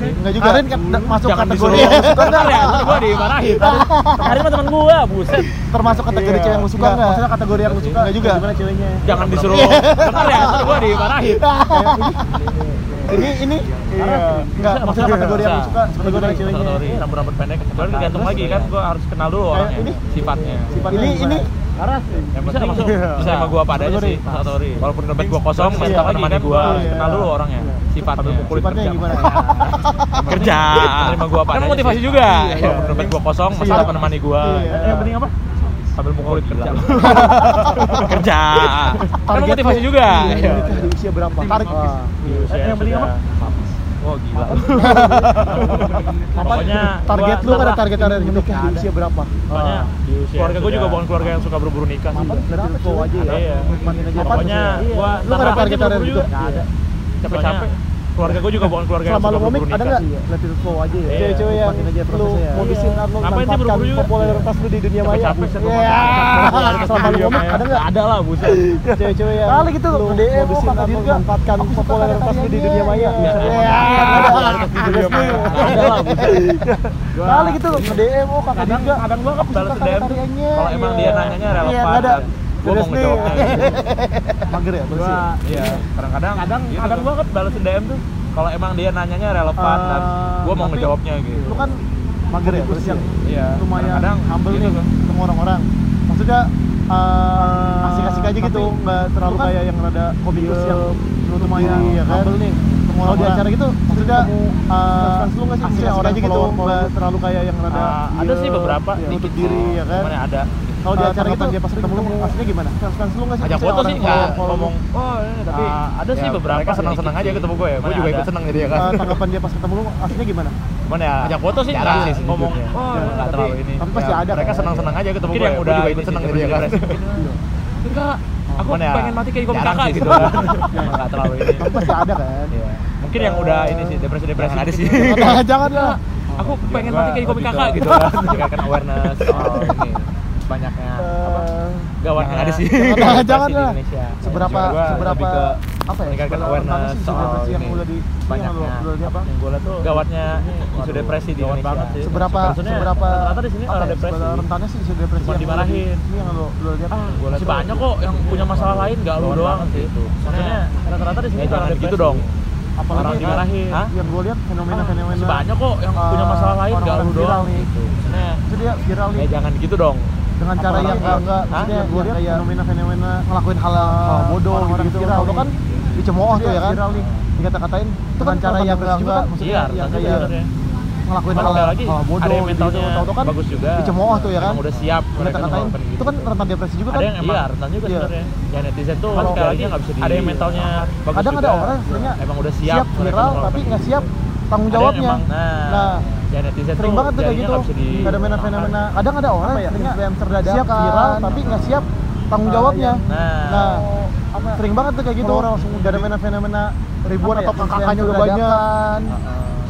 Sih. Enggak juga. Karin kan masuk kategori yang lu suka nggak? ya, gua dimarahin. Karin mah teman gua, buset. Termasuk kategori cewek yang lu suka nggak? Maksudnya kategori yang lu suka Nggak juga. Gimana ceweknya? Jangan disuruh. Iya. Bentar ya, gua dimarahin. Ini ini iya. Enggak, maksudnya kategori yang lu suka, kategori yang ceweknya. Kategori rambut-rambut pendek kecil tergantung lagi kan gua harus kenal dulu orangnya, ini? sifatnya. Ini ini Yang bisa masuk Iya. bisa sama gua apa adanya sih, kategori. Walaupun dompet gua kosong, Iya, temani kan? gua, Iya. kenal dulu orangnya, sifatnya. sifatnya gimana? Kerja, terima gua apa Kan motivasi sih. juga. Iya. Dompet gua kosong, masih Iya. menemani gua. Iya. Yang penting apa? Sambil mukulit kerja. kerja. Kan Target motivasi juga. Iya. Di usia berapa? Tarik. Usia yang penting apa? Wah gila. Pokoknya target gua lu ada target ada nikah di usia berapa? Pokoknya di usia keluarga gue juga bukan keluarga yang suka berburu nikah sih. Berapa aja ya? Iya. Pokoknya Iya. gua lu ada target ada juga. Nggak ada. Capek-capek. Keluarga gue juga bukan keluarga yang Selama suka berburu ada nggak? Let it flow aja ya. Iya. Cewek-cewek yang aja lu modusin Iya. lu Ngapain sih manfaatkan buru-buru juga? popularitas lu di dunia maya. Iya. Selama lu ngomik ada nggak? Ada lah buset. Cewek-cewek yang Kali gitu, lu modusin lu manfaatkan popularitas lu di dunia maya. Iya. Iya. Ada lah buset. Kali gitu lu DM oh kakak Kadang Dirga. kadang gua kan balas suka DM kalau emang dia Iya. nanyanya Iya, relevan gua mau gitu. Mager ya, bersih. Gua iya, kadang-kadang Kadang- gitu. kadang gua kan balesin DM tuh kalau emang dia nanyanya relevan dan Eh, gua mau ngejawabnya gitu. Lu kan mager ya, terus yang Iya, lumayan kadang-kadang humble gitu nih kan. ketemu orang-orang. Maksudnya eh, asik-asik aja gitu, nggak terlalu kan kayak yang rada komikus yang lumayan diri, ya kan. humble nih. Kalau di acara gitu, maksudnya eh, fans lu nggak sih? asik-asik Orang aja gitu, nggak terlalu kayak yang rada Ah, ada sih beberapa ya, dikit diri ya kan. Ya ada Kalau di Eh, acara gitu dia pas ketemu lu aslinya gimana? Fans-fans lu nggak sih? ajak foto sih nggak ngomong oh ini tapi Ah, ada sih ya, beberapa mereka senang-senang dikit aja ketemu gue ya. Gue juga ikut seneng jadi ya kan. Eh, tanggapan dia pas ketemu lu aslinya gimana? Cuman ya ajak foto sih jarang nggak sih ngomong oh nggak terlalu ini. tapi pasti Ya, ada Mereka kan? senang-senang aja ketemu gue. yang Gue udah juga ini ikut sih, seneng jadi ya kan. gitu. enggak aku ya, pengen mati kayak jarang kakak gitu gitu kan kan. Nggak terlalu ini. Tapi pasti ada kan? Iya. mungkin yang udah ini sih depresi-depresi Jangan ada sih. gitu. Jangan, jangan lah. aku pengen mati kayak komik kakak gitu kan meningkatkan awareness soal ini banyaknya apa Eh, gawatnya Jangan ada sih. Jangan, Depresi jangan lah. Indonesia. seberapa seberapa apa ya meningkatkan awareness soal depresi yang ini. udah di banyaknya yang apa yang gawatnya isu depresi di Indonesia banget sih seberapa seberapa rata-rata di sini orang ya, depresi seberapa rentannya sih isu depresi yang dimarahin. ini yang lo lo lihat ah liat masih banyak kok yang punya masalah lain gak lu Gawat doang sih maksudnya rata-rata di sini Ya, orang jangan depresi gitu dong. Apalagi orang dimarahin. Hah? yang gue lihat fenomena fenomena masih banyak kok yang punya masalah lain gak lu doang nih. Maksudnya itu dia viral nih. Ya jangan gitu dong. Dengan cara Apalagi yang enggak enggak maksudnya gue lihat kayak fenomena-fenomena ngelakuin hal hal bodoh orang-orang gitu viral kalau kan? Dicemooh tuh ya kan? Dikata-katain itu kan cara yang enggak enggak maksudnya iya yang kayak ngelakuin hal lagi, hal bodoh ada yang gitu. mentalnya Tahu-tahu kan bagus juga. dicemooh tuh ya kan? Udah siap mereka melakukan gitu. itu kan rentan depresi juga ada kan? yang emang Iya, rentan juga Iya. sebenarnya. Ya netizen tuh Kalau sekali lagi nggak bisa di- ada yang mentalnya bagus kadang juga. ada orang sebenarnya emang udah siap, viral tapi gitu. nggak siap tanggung Ada yang jawabnya. emang- nah, nah ya netizen sering banget tuh kayak gitu. di fenomena-fenomena kadang ada orang ya, sebenarnya influencer dadakan. siap viral tapi nggak siap tanggung Ah, jawabnya. nah, nah apa? sering banget tuh kayak gitu. Orang langsung ada fenomena-fenomena ribuan Apa ya, atau kakaknya udah banyak.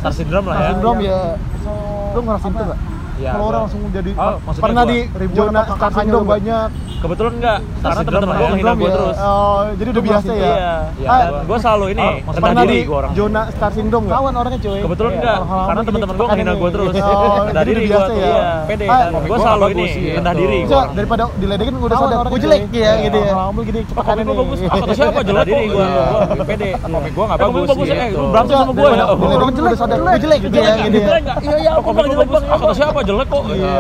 Star syndrome lah Star ya syndrome ya So, lu ngerasain tuh gak? Iya, kalau orang langsung jadi Oh, maksudnya pernah gua. di Ribuan zona kakaknya udah banyak kebetulan enggak karena teman-teman gue ya. menghina gue ya. terus oh jadi udah biasa ya iya Iya, Ah, gua- gue selalu ini Oh, rendah pernah diri di gue orang zona star syndrome gak? Kawan orangnya cuy. kebetulan Iya, enggak karena teman-teman gue menghina gue terus Oh, rendah jadi diri udah gue ya. iya Pede Ah, kan. gue Gua selalu nggak ini gitu. rendah diri daripada diledekin gue udah sadar gue jelek ya gitu ya begini Oh, cepat komik gue bagus, ah, kata siapa jelek diri gue Iya. pede komik gue nggak Eh, komik bagus bagus, eh, gitu. lu berantem sama gue ya? Gue udah sadar gue jelek gitu ya gitu ya Jelek nggak? Iya, iya, gue bagus. Ah, kata siapa jelek kok? Iya.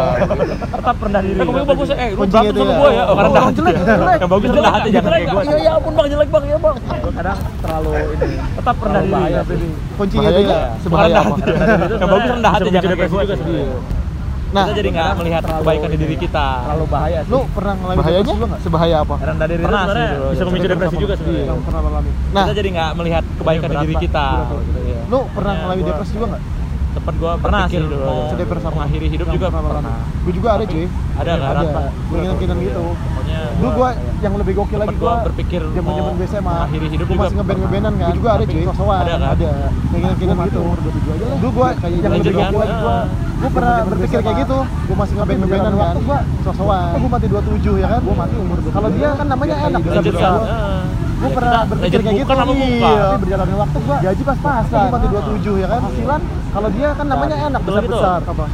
Tetap rendah diri. Eh, komik gue bagus, eh, lu itu sama ya. gue ya? Oh, Oh, rendah orang jelek, jelek. Yang bagus rendah hati, jangan kayak gue. Iya, Iya, iya, ampun bang, jelek bang, iya bang. kadang terlalu ini Tetap rendah diri. kuncinya itu ya sebahaya Rendah hati. Yang bagus sebenarnya rendah hati, jangan kayak juga sebenarnya. nah Kita jadi nggak melihat kebaikan di diri kita. terlalu bahaya sih lu pernah ngalamin Bahayanya? depresi juga nggak sebahaya apa Rendah diri Pernah sih sebenarnya bisa ya. memicu depresi juga Iya, sebenarnya. pernah lo alami nah Kita jadi nggak melihat kebaikan di diri kita. iya. lu pernah ngalamin gua- depresi juga nggak Tempat gue Pernah sih. dulu. mau Sedepresi apa? mengakhiri hidup juga pernah pernah. gue juga ada cuy. Ada kan? ada. Keinginan-keinginan gitu. Pokoknya dulu gua- gue yang lebih gokil lagi gue gua berpikir zaman zaman mau gue SMA mengakhiri hidup juga masih ngeband pernah. ngebandan kan? Gue juga ada cuy. sosokan Ada kan? ada. Keinginan-keinginan gitu. dulu gue kayak yang lebih gokil lagi gue Ah. gue pernah berpikir kayak gitu. Gue masih ngeband ngebandan kan? gue sosokan gue mati 27 ya kan? Gue mati umur kalau dia kan namanya enak bisa. Gue Ya, pernah berpikir kayak gitu bukan sama muka. iya Tapi berjalannya waktu gua gaji pas-pasan gue mati 27 ya kan hasilan kalau dia kan namanya enak besar gitu. besar apa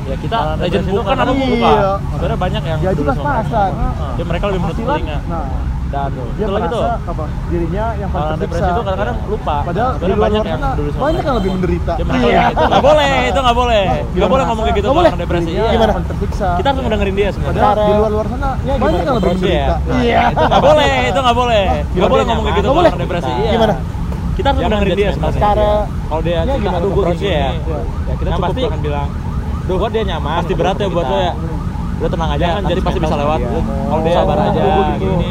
Ya kita Kalau legend bukan iya. muka. Sebenarnya banyak yang gaji pas-pasan mereka. Ya mereka lebih menutup telinga. nah Dan dia gitu. merasa apa dirinya yang paling Orang tersiksa depresi itu kadang-kadang lupa. padahal di luar banyak yang dulu sama banyak yang lebih menderita Ya, Iya. itu nggak boleh, itu nggak boleh. Nggak boleh ngomong kayak gitu boleh? orang depresi. Iya. gimana tersiksa Kita harus ngedengerin dia sebenarnya. padahal di luar luar sana banyak yang lebih menderita Nah, iya Itu nggak boleh, itu nggak boleh. Nggak boleh ngomong kayak gitu orang depresi. Iya. Gimana? Kita harus ngedengerin dia sebenarnya. Cara- kalau dia Ya, cerita gimana? aduh gue gini ya Iya. ya kita cukup pasti- akan bilang duh kok dia nyaman Pasti berat ya buat lo ya. udah tenang aja nanti judge pasti bisa lewat dia. kalau dia sabar aja gitu. gini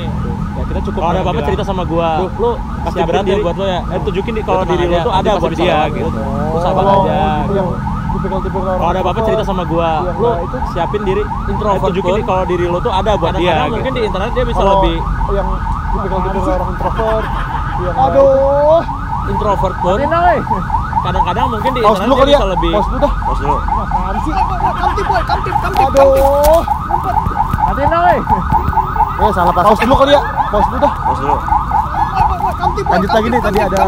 kita cukup ada apa-apa bilang, cerita sama gua. Duh, lu Pasti berat ya buat lo ya. Eh, tunjukin di kalau Lu diri lu tuh ada buat bisa dia gitu. gitu. Lu sabar aja. itu yang tipikal-tipikal Kalau ada apa-apa cerita sama gua. Yang Lu itu siapin diri Introvert Eh, tunjukin pun. di kalau diri lu tuh ada buat dia gitu. mungkin di internet dia bisa lebih yang tipikal-tipikal orang introvert yang Aduh. introvert pun. Kadang-kadang mungkin di internet dia ya. bisa lebih Pause dulu dah. Pause dulu. Apaan sih? Kamtip boy, kamtip, kamtip, Aduh. Hati dong, Eh, salah pas. Pause dulu kali ya. Pause dulu dah. Pause dulu. Lanjut lagi nih tadi ada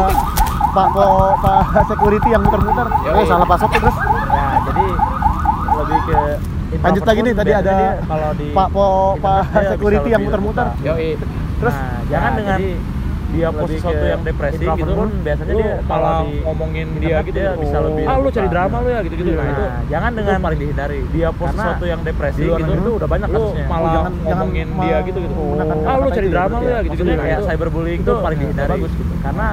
Pak Po Pak security yang muter-muter. Eh, salah tuh, terus. Ya, jadi lebih ke Lanjut lagi nih tadi ada dia kalau di Pak Po Pak security yang muter-muter. Yoi. Terus Nah, jangan Nah, dengan jadi dia post sesuatu yang depresi gitu. pun biasanya dia di ngomongin dia gitu dia bisa lebih ah lu cari drama lu ya gitu-gitu. Nah, Nah, itu jangan dengan paling dihindari. dia post sesuatu yang depresi gitu itu udah banyak kasusnya. malah Oh, jangan- jangan ngomongin dia gitu gitu ah lu cari itu ya drama lu ya. Maksudnya nah kayak itu cyberbullying itu tuh paling dihindari. bagus gitu. Karena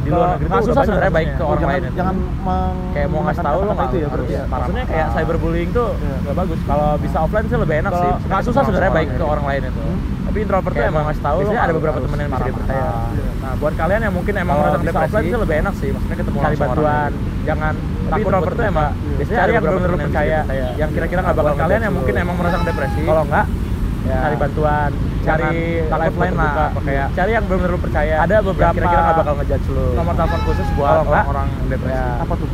di luar negeri nggak susah sebenarnya baik ke orang lain. jangan meng kayak mau ngasih tahu lo nggak itu ya berarti ya. maksudnya kayak cyberbullying tuh Iya. nggak bagus. Kalau bisa offline sih lebih enak sih. Nggak nggak susah sebenarnya baik ke orang lain itu. Hmm. tapi introvert tuh emang ngasih tahu lo ada beberapa temen yang bisa dipercaya. Iya. nah buat kalian yang mungkin emang merasa bisa depresi offline sih. lebih enak sih. Maksudnya ketemu Cari bantuan. jangan tapi Takut introvert tuh emang Iya. biasanya Cari ada yang temen yang bisa percaya. yang kira-kira nggak bakal kalian yang mungkin emang merasa depresi kalau enggak ya. cari bantuan cari lifeline lah. kayak cari yang benar-benar lu percaya. Ada beberapa kira-kira nggak bakal ngejudge lu. nomor telepon khusus buat enggak, orang-orang depresi. Ya. apa tuh?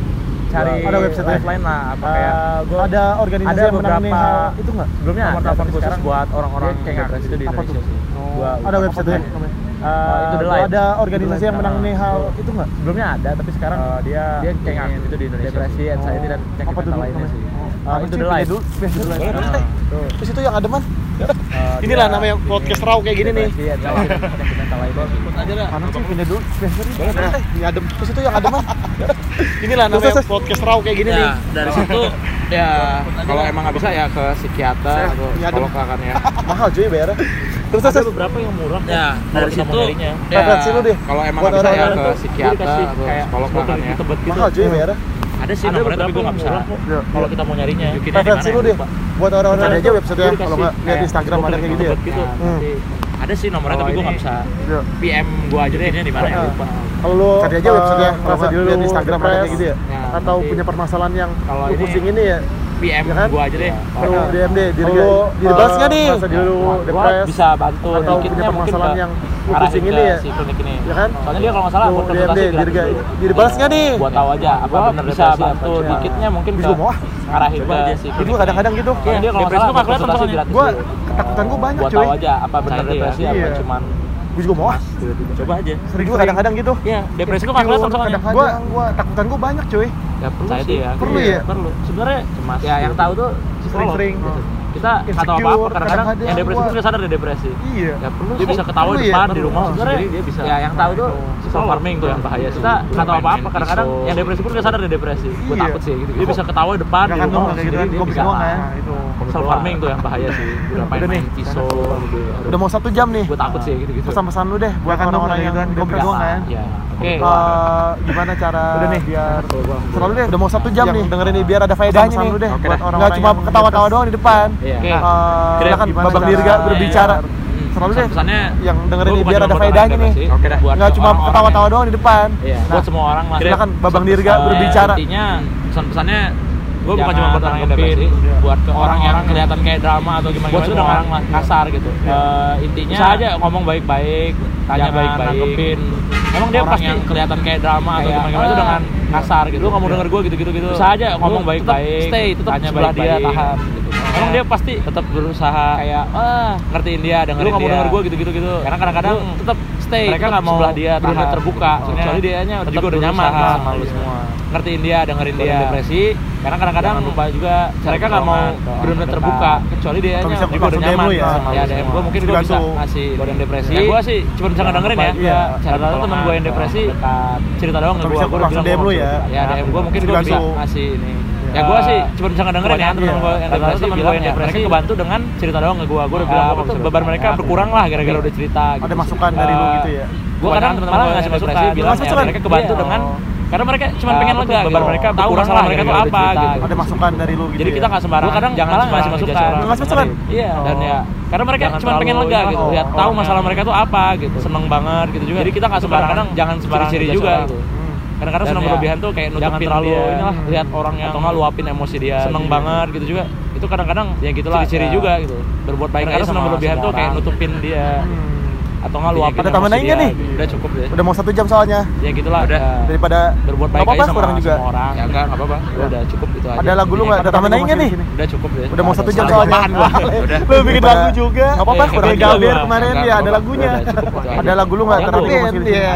Cari Ada website lifeline lah apa kayak gua ada organisasi ada yang beberapa- hal itu nggak? Sebelumnya Nomor telepon khusus buat orang-orang kayak depresi itu di? Indonesia sih. Oh, Gua ada website namanya. namanya? Eh, itu the Oh, light. ada organisasi yang menangani hal. Itu nggak? Sebelumnya ada tapi sekarang Eh, dia dia kayak itu di Indonesia. depresi anxiety dan Oh, penyakit mental lainnya sih. Oh, apa itu the light. Nah, tuh. Terus itu yang ada man. Eh, Inilah namanya podcast raw kayak gini nih. depresi, anxiety, dan penyakit mental lainnya sih. Punya dulu Light. Ini ada. Terus itu yang ada man. Inilah namanya podcast raw kayak gini nih. ya dari situ ya kalau emang nggak bisa ya ke psikiater atau punya psikolog lah kan ya Mahal cuy bayarnya. Terus ada beberapa yang murah ya kalau dari situ ya Referensi lu deh. kalau emang nggak bisa ya ke psikiater atau psikolog lah kan ya tebet gitu Mahal cuy bayarnya. Ada sih ada nomornya tapi gue yang nggak bisa Iya. kalau kita mau nyarinya di Referensi mana lu ya? deh. Buat orang-orang Ada aja website ya. Kalau nggak lihat Instagram ada kayak gitu ya. gitu Nah, Hmm. ada sih nomornya Oh, tapi gue nggak bisa Iya. PM gue aja deh ini di mana ya lupa Kalau lu Cari aja website ya, eh, kalau lihat Instagram ada kayak gitu ya. Ya, Atau punya permasalahan yang kalau lu pusing ini ya. PM Ya kan? gue aja deh Lu DM deh, diri Kalau lu, dibahas eh, nggak nih? merasa diri lu Gua depres, bisa bantu atau punya mungkin permasalahan yang pusing ke ini ya. si klinik ini Ya kan? soalnya dia kalau nggak salah buat konsultasi deh, diri gratis diri balas nggak nih? buat tahu aja apa bener bisa depresi bantu, ya. dikitnya mungkin Gue juga mau ah. ngarahin ke si Itu klinik kadang-kadang gitu. Iya, dia kalau nggak salah buat konsultasi gratis Gua dulu. ketakutan gue banyak buat cuy. tahu aja apa bener ya. depresi apa Iya. cuman Gue juga mau ah. coba aja Sering juga kadang-kadang gitu. Iya, depresi kok nggak kelihatan soalnya. Gue gue takutan gue banyak cuy. Ya perlu sih ya. Perlu Iya, ya? Perlu. Sebenarnya Cemas. ya yang tahu tuh Sering-sering. Kita nggak tahu Insecure, apa-apa kadang-kadang kadang-kadang yang depresi itu nggak sadar dia depresi. Iya. Ya perlu Dia bisa ketawa di ya? depan di rumah sebenarnya dia bisa- ya yang tahu tuh self farming tuh yang bahaya sih. Kita nggak tahu apa-apa kadang-kadang yang depresi pun nggak sadar dia depresi. Gue Iya. takut sih gitu. Dia bisa ketawa di depan di rumah gitu sendiri dia bisa. Itu. Self farming tuh yang bahaya sih. Udah main pisau gitu. Udah mau satu jam nih. Gue takut sih gitu-gitu. Pesan-pesan lu deh buat orang-orang yang gue bingung kan. Ya. Oke. Eh, gimana cara Udah nih. biar selalu deh udah mau satu jam nih dengerin nih biar ada faedahnya nih deh. Buat dah. nggak cuma ketawa-tawa doang di depan Iya. Oke. silakan Gimana babang dirga Iya, berbicara iya. Hmm, selalu deh pesannya yang dengerin bukan biar ada faedahnya nih. Oke dah. Buat nggak cuma ketawa-tawa doang di depan Iya, Nah, buat semua orang lah. silakan babang dirga Eh, berbicara Intinya pesan-pesannya gue bukan cuma buat orang yang tanggepin depresi, buat ke orang yang kelihatan kayak drama atau gimana Buat semua orang orang kasar gitu. Eh, intinya Bisa aja ngomong baik-baik, tanya baik-baik. nanggepin Emang dia pasti yang kelihatan kayak drama atau kayak, gimana itu ah, dengan kasar gitu. Lu nggak mau denger gue gitu-gitu gitu. Bisa aja ngomong baik-baik, stay, tetap tanya sebelah dia, tahan. gitu. Emang dia pasti tetap berusaha kayak ah ngertiin dia, dengerin Lu nggak mau dia. denger gue gitu-gitu gitu. Karena kadang-kadang tetap stay, mereka nggak mau sebelah dia, benar tahan. terbuka. Gitu. Kecuali dia nya juga udah nyaman berusaha. sama lu Iya. semua. Ngertiin dia, dengerin dia. depresi, karena kadang-kadang lupa juga mereka nggak mau benar-benar terbuka kecuali dia nya juga udah nyaman ya, sama sama ya DM gue mungkin gue bisa ngasih buat yang depresi. ya gue sih cuma bisa ngedengerin ya Iya. cari tahu teman gue yang depresi cerita doang gue bisa gue langsung DM lu ya. ya DM gue mungkin gue bisa ngasih ini Ya. ya gue sih cuma bisa ngedengerin ya Pokoknya teman gue yang iya. depresi Teman gue bilang yang ya depresi mereka kebantu dengan cerita doang ke gue gue udah bilang Ah, maksud- beban mereka ya. berkurang lah gara-gara udah cerita ada masukan dari lu gitu ya gue kadang teman-teman malah ngasih yang depresi masukan. bilang ya, mereka kebantu Iya. dengan karena mereka cuma Ah, pengen lega beban gitu. mereka tahu masalah lah mereka tuh apa cerita. gitu Ada masukan dari lu gitu. jadi ya? kita nggak sembarangan kadang jangan malah ngasih ngasih masukan. Ngasih masukan? iya dan ya karena mereka cuma pengen lega gitu lihat oh, tahu masalah mereka tuh apa gitu seneng banget gitu juga jadi kita nggak sembarangan jangan sembarangan ciri juga gitu. Kadang-kadang Dan senang ya, berlebihan tuh kayak nutupin jangan terlalu dia inilah, lihat orang yang atau nggak luapin emosi dia seneng gitu. banget gitu juga itu kadang-kadang ya gitulah ciri-ciri ya. juga gitu berbuat baik Kadang-kadang senang berlebihan tuh kayak nutupin dia Hmm. Atau nggak luapin Ada tambahan emosi lagi nggak dia. nih? udah cukup deh Udah mau satu jam soalnya. ya gitulah Udah. ya. Daripada berbuat Nggak baik apa-apa, aja sama kurang juga. semua orang Ya enggak, enggak apa-apa. Ya udah cukup itu aja Ada lagu lu nggak? Ada tambahan lagi nggak nih? udah cukup deh Udah mau satu jam Ada soalnya. Udah. Lu bikin lagu juga. Enggak apa-apa, Eh, kurang gua. kemarin ya ada lagunya. Cukup. Ada lagu lu nggak? Ya. Nggak Iya.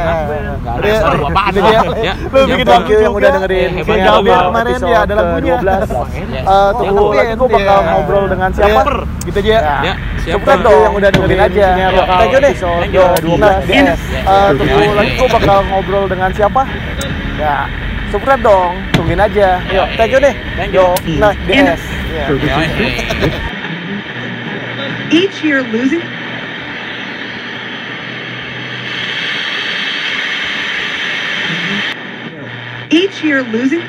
ada Iya. apaan gua. ya. Ya. Lu Ya, bikin lagu yang juga. udah dengerin. Gaber Gaber kemarin ya ada lagunya. ke-12. Ya. Eh, tunggu lagi gue bakal ya. ngobrol dengan siapa? Iya. Gitu aja. Ya. Cepet dong yang udah dengerin aja. Iya. Thank you nih. You. Nah, Yes. eh, tunggu lagi gue bakal ngobrol dengan siapa? Ya, subscribe dong. Tungguin aja. Yuk, thank you nih. Thank you. Yo, nah, DS. Iya. Ya, ya. Each year losing each year losing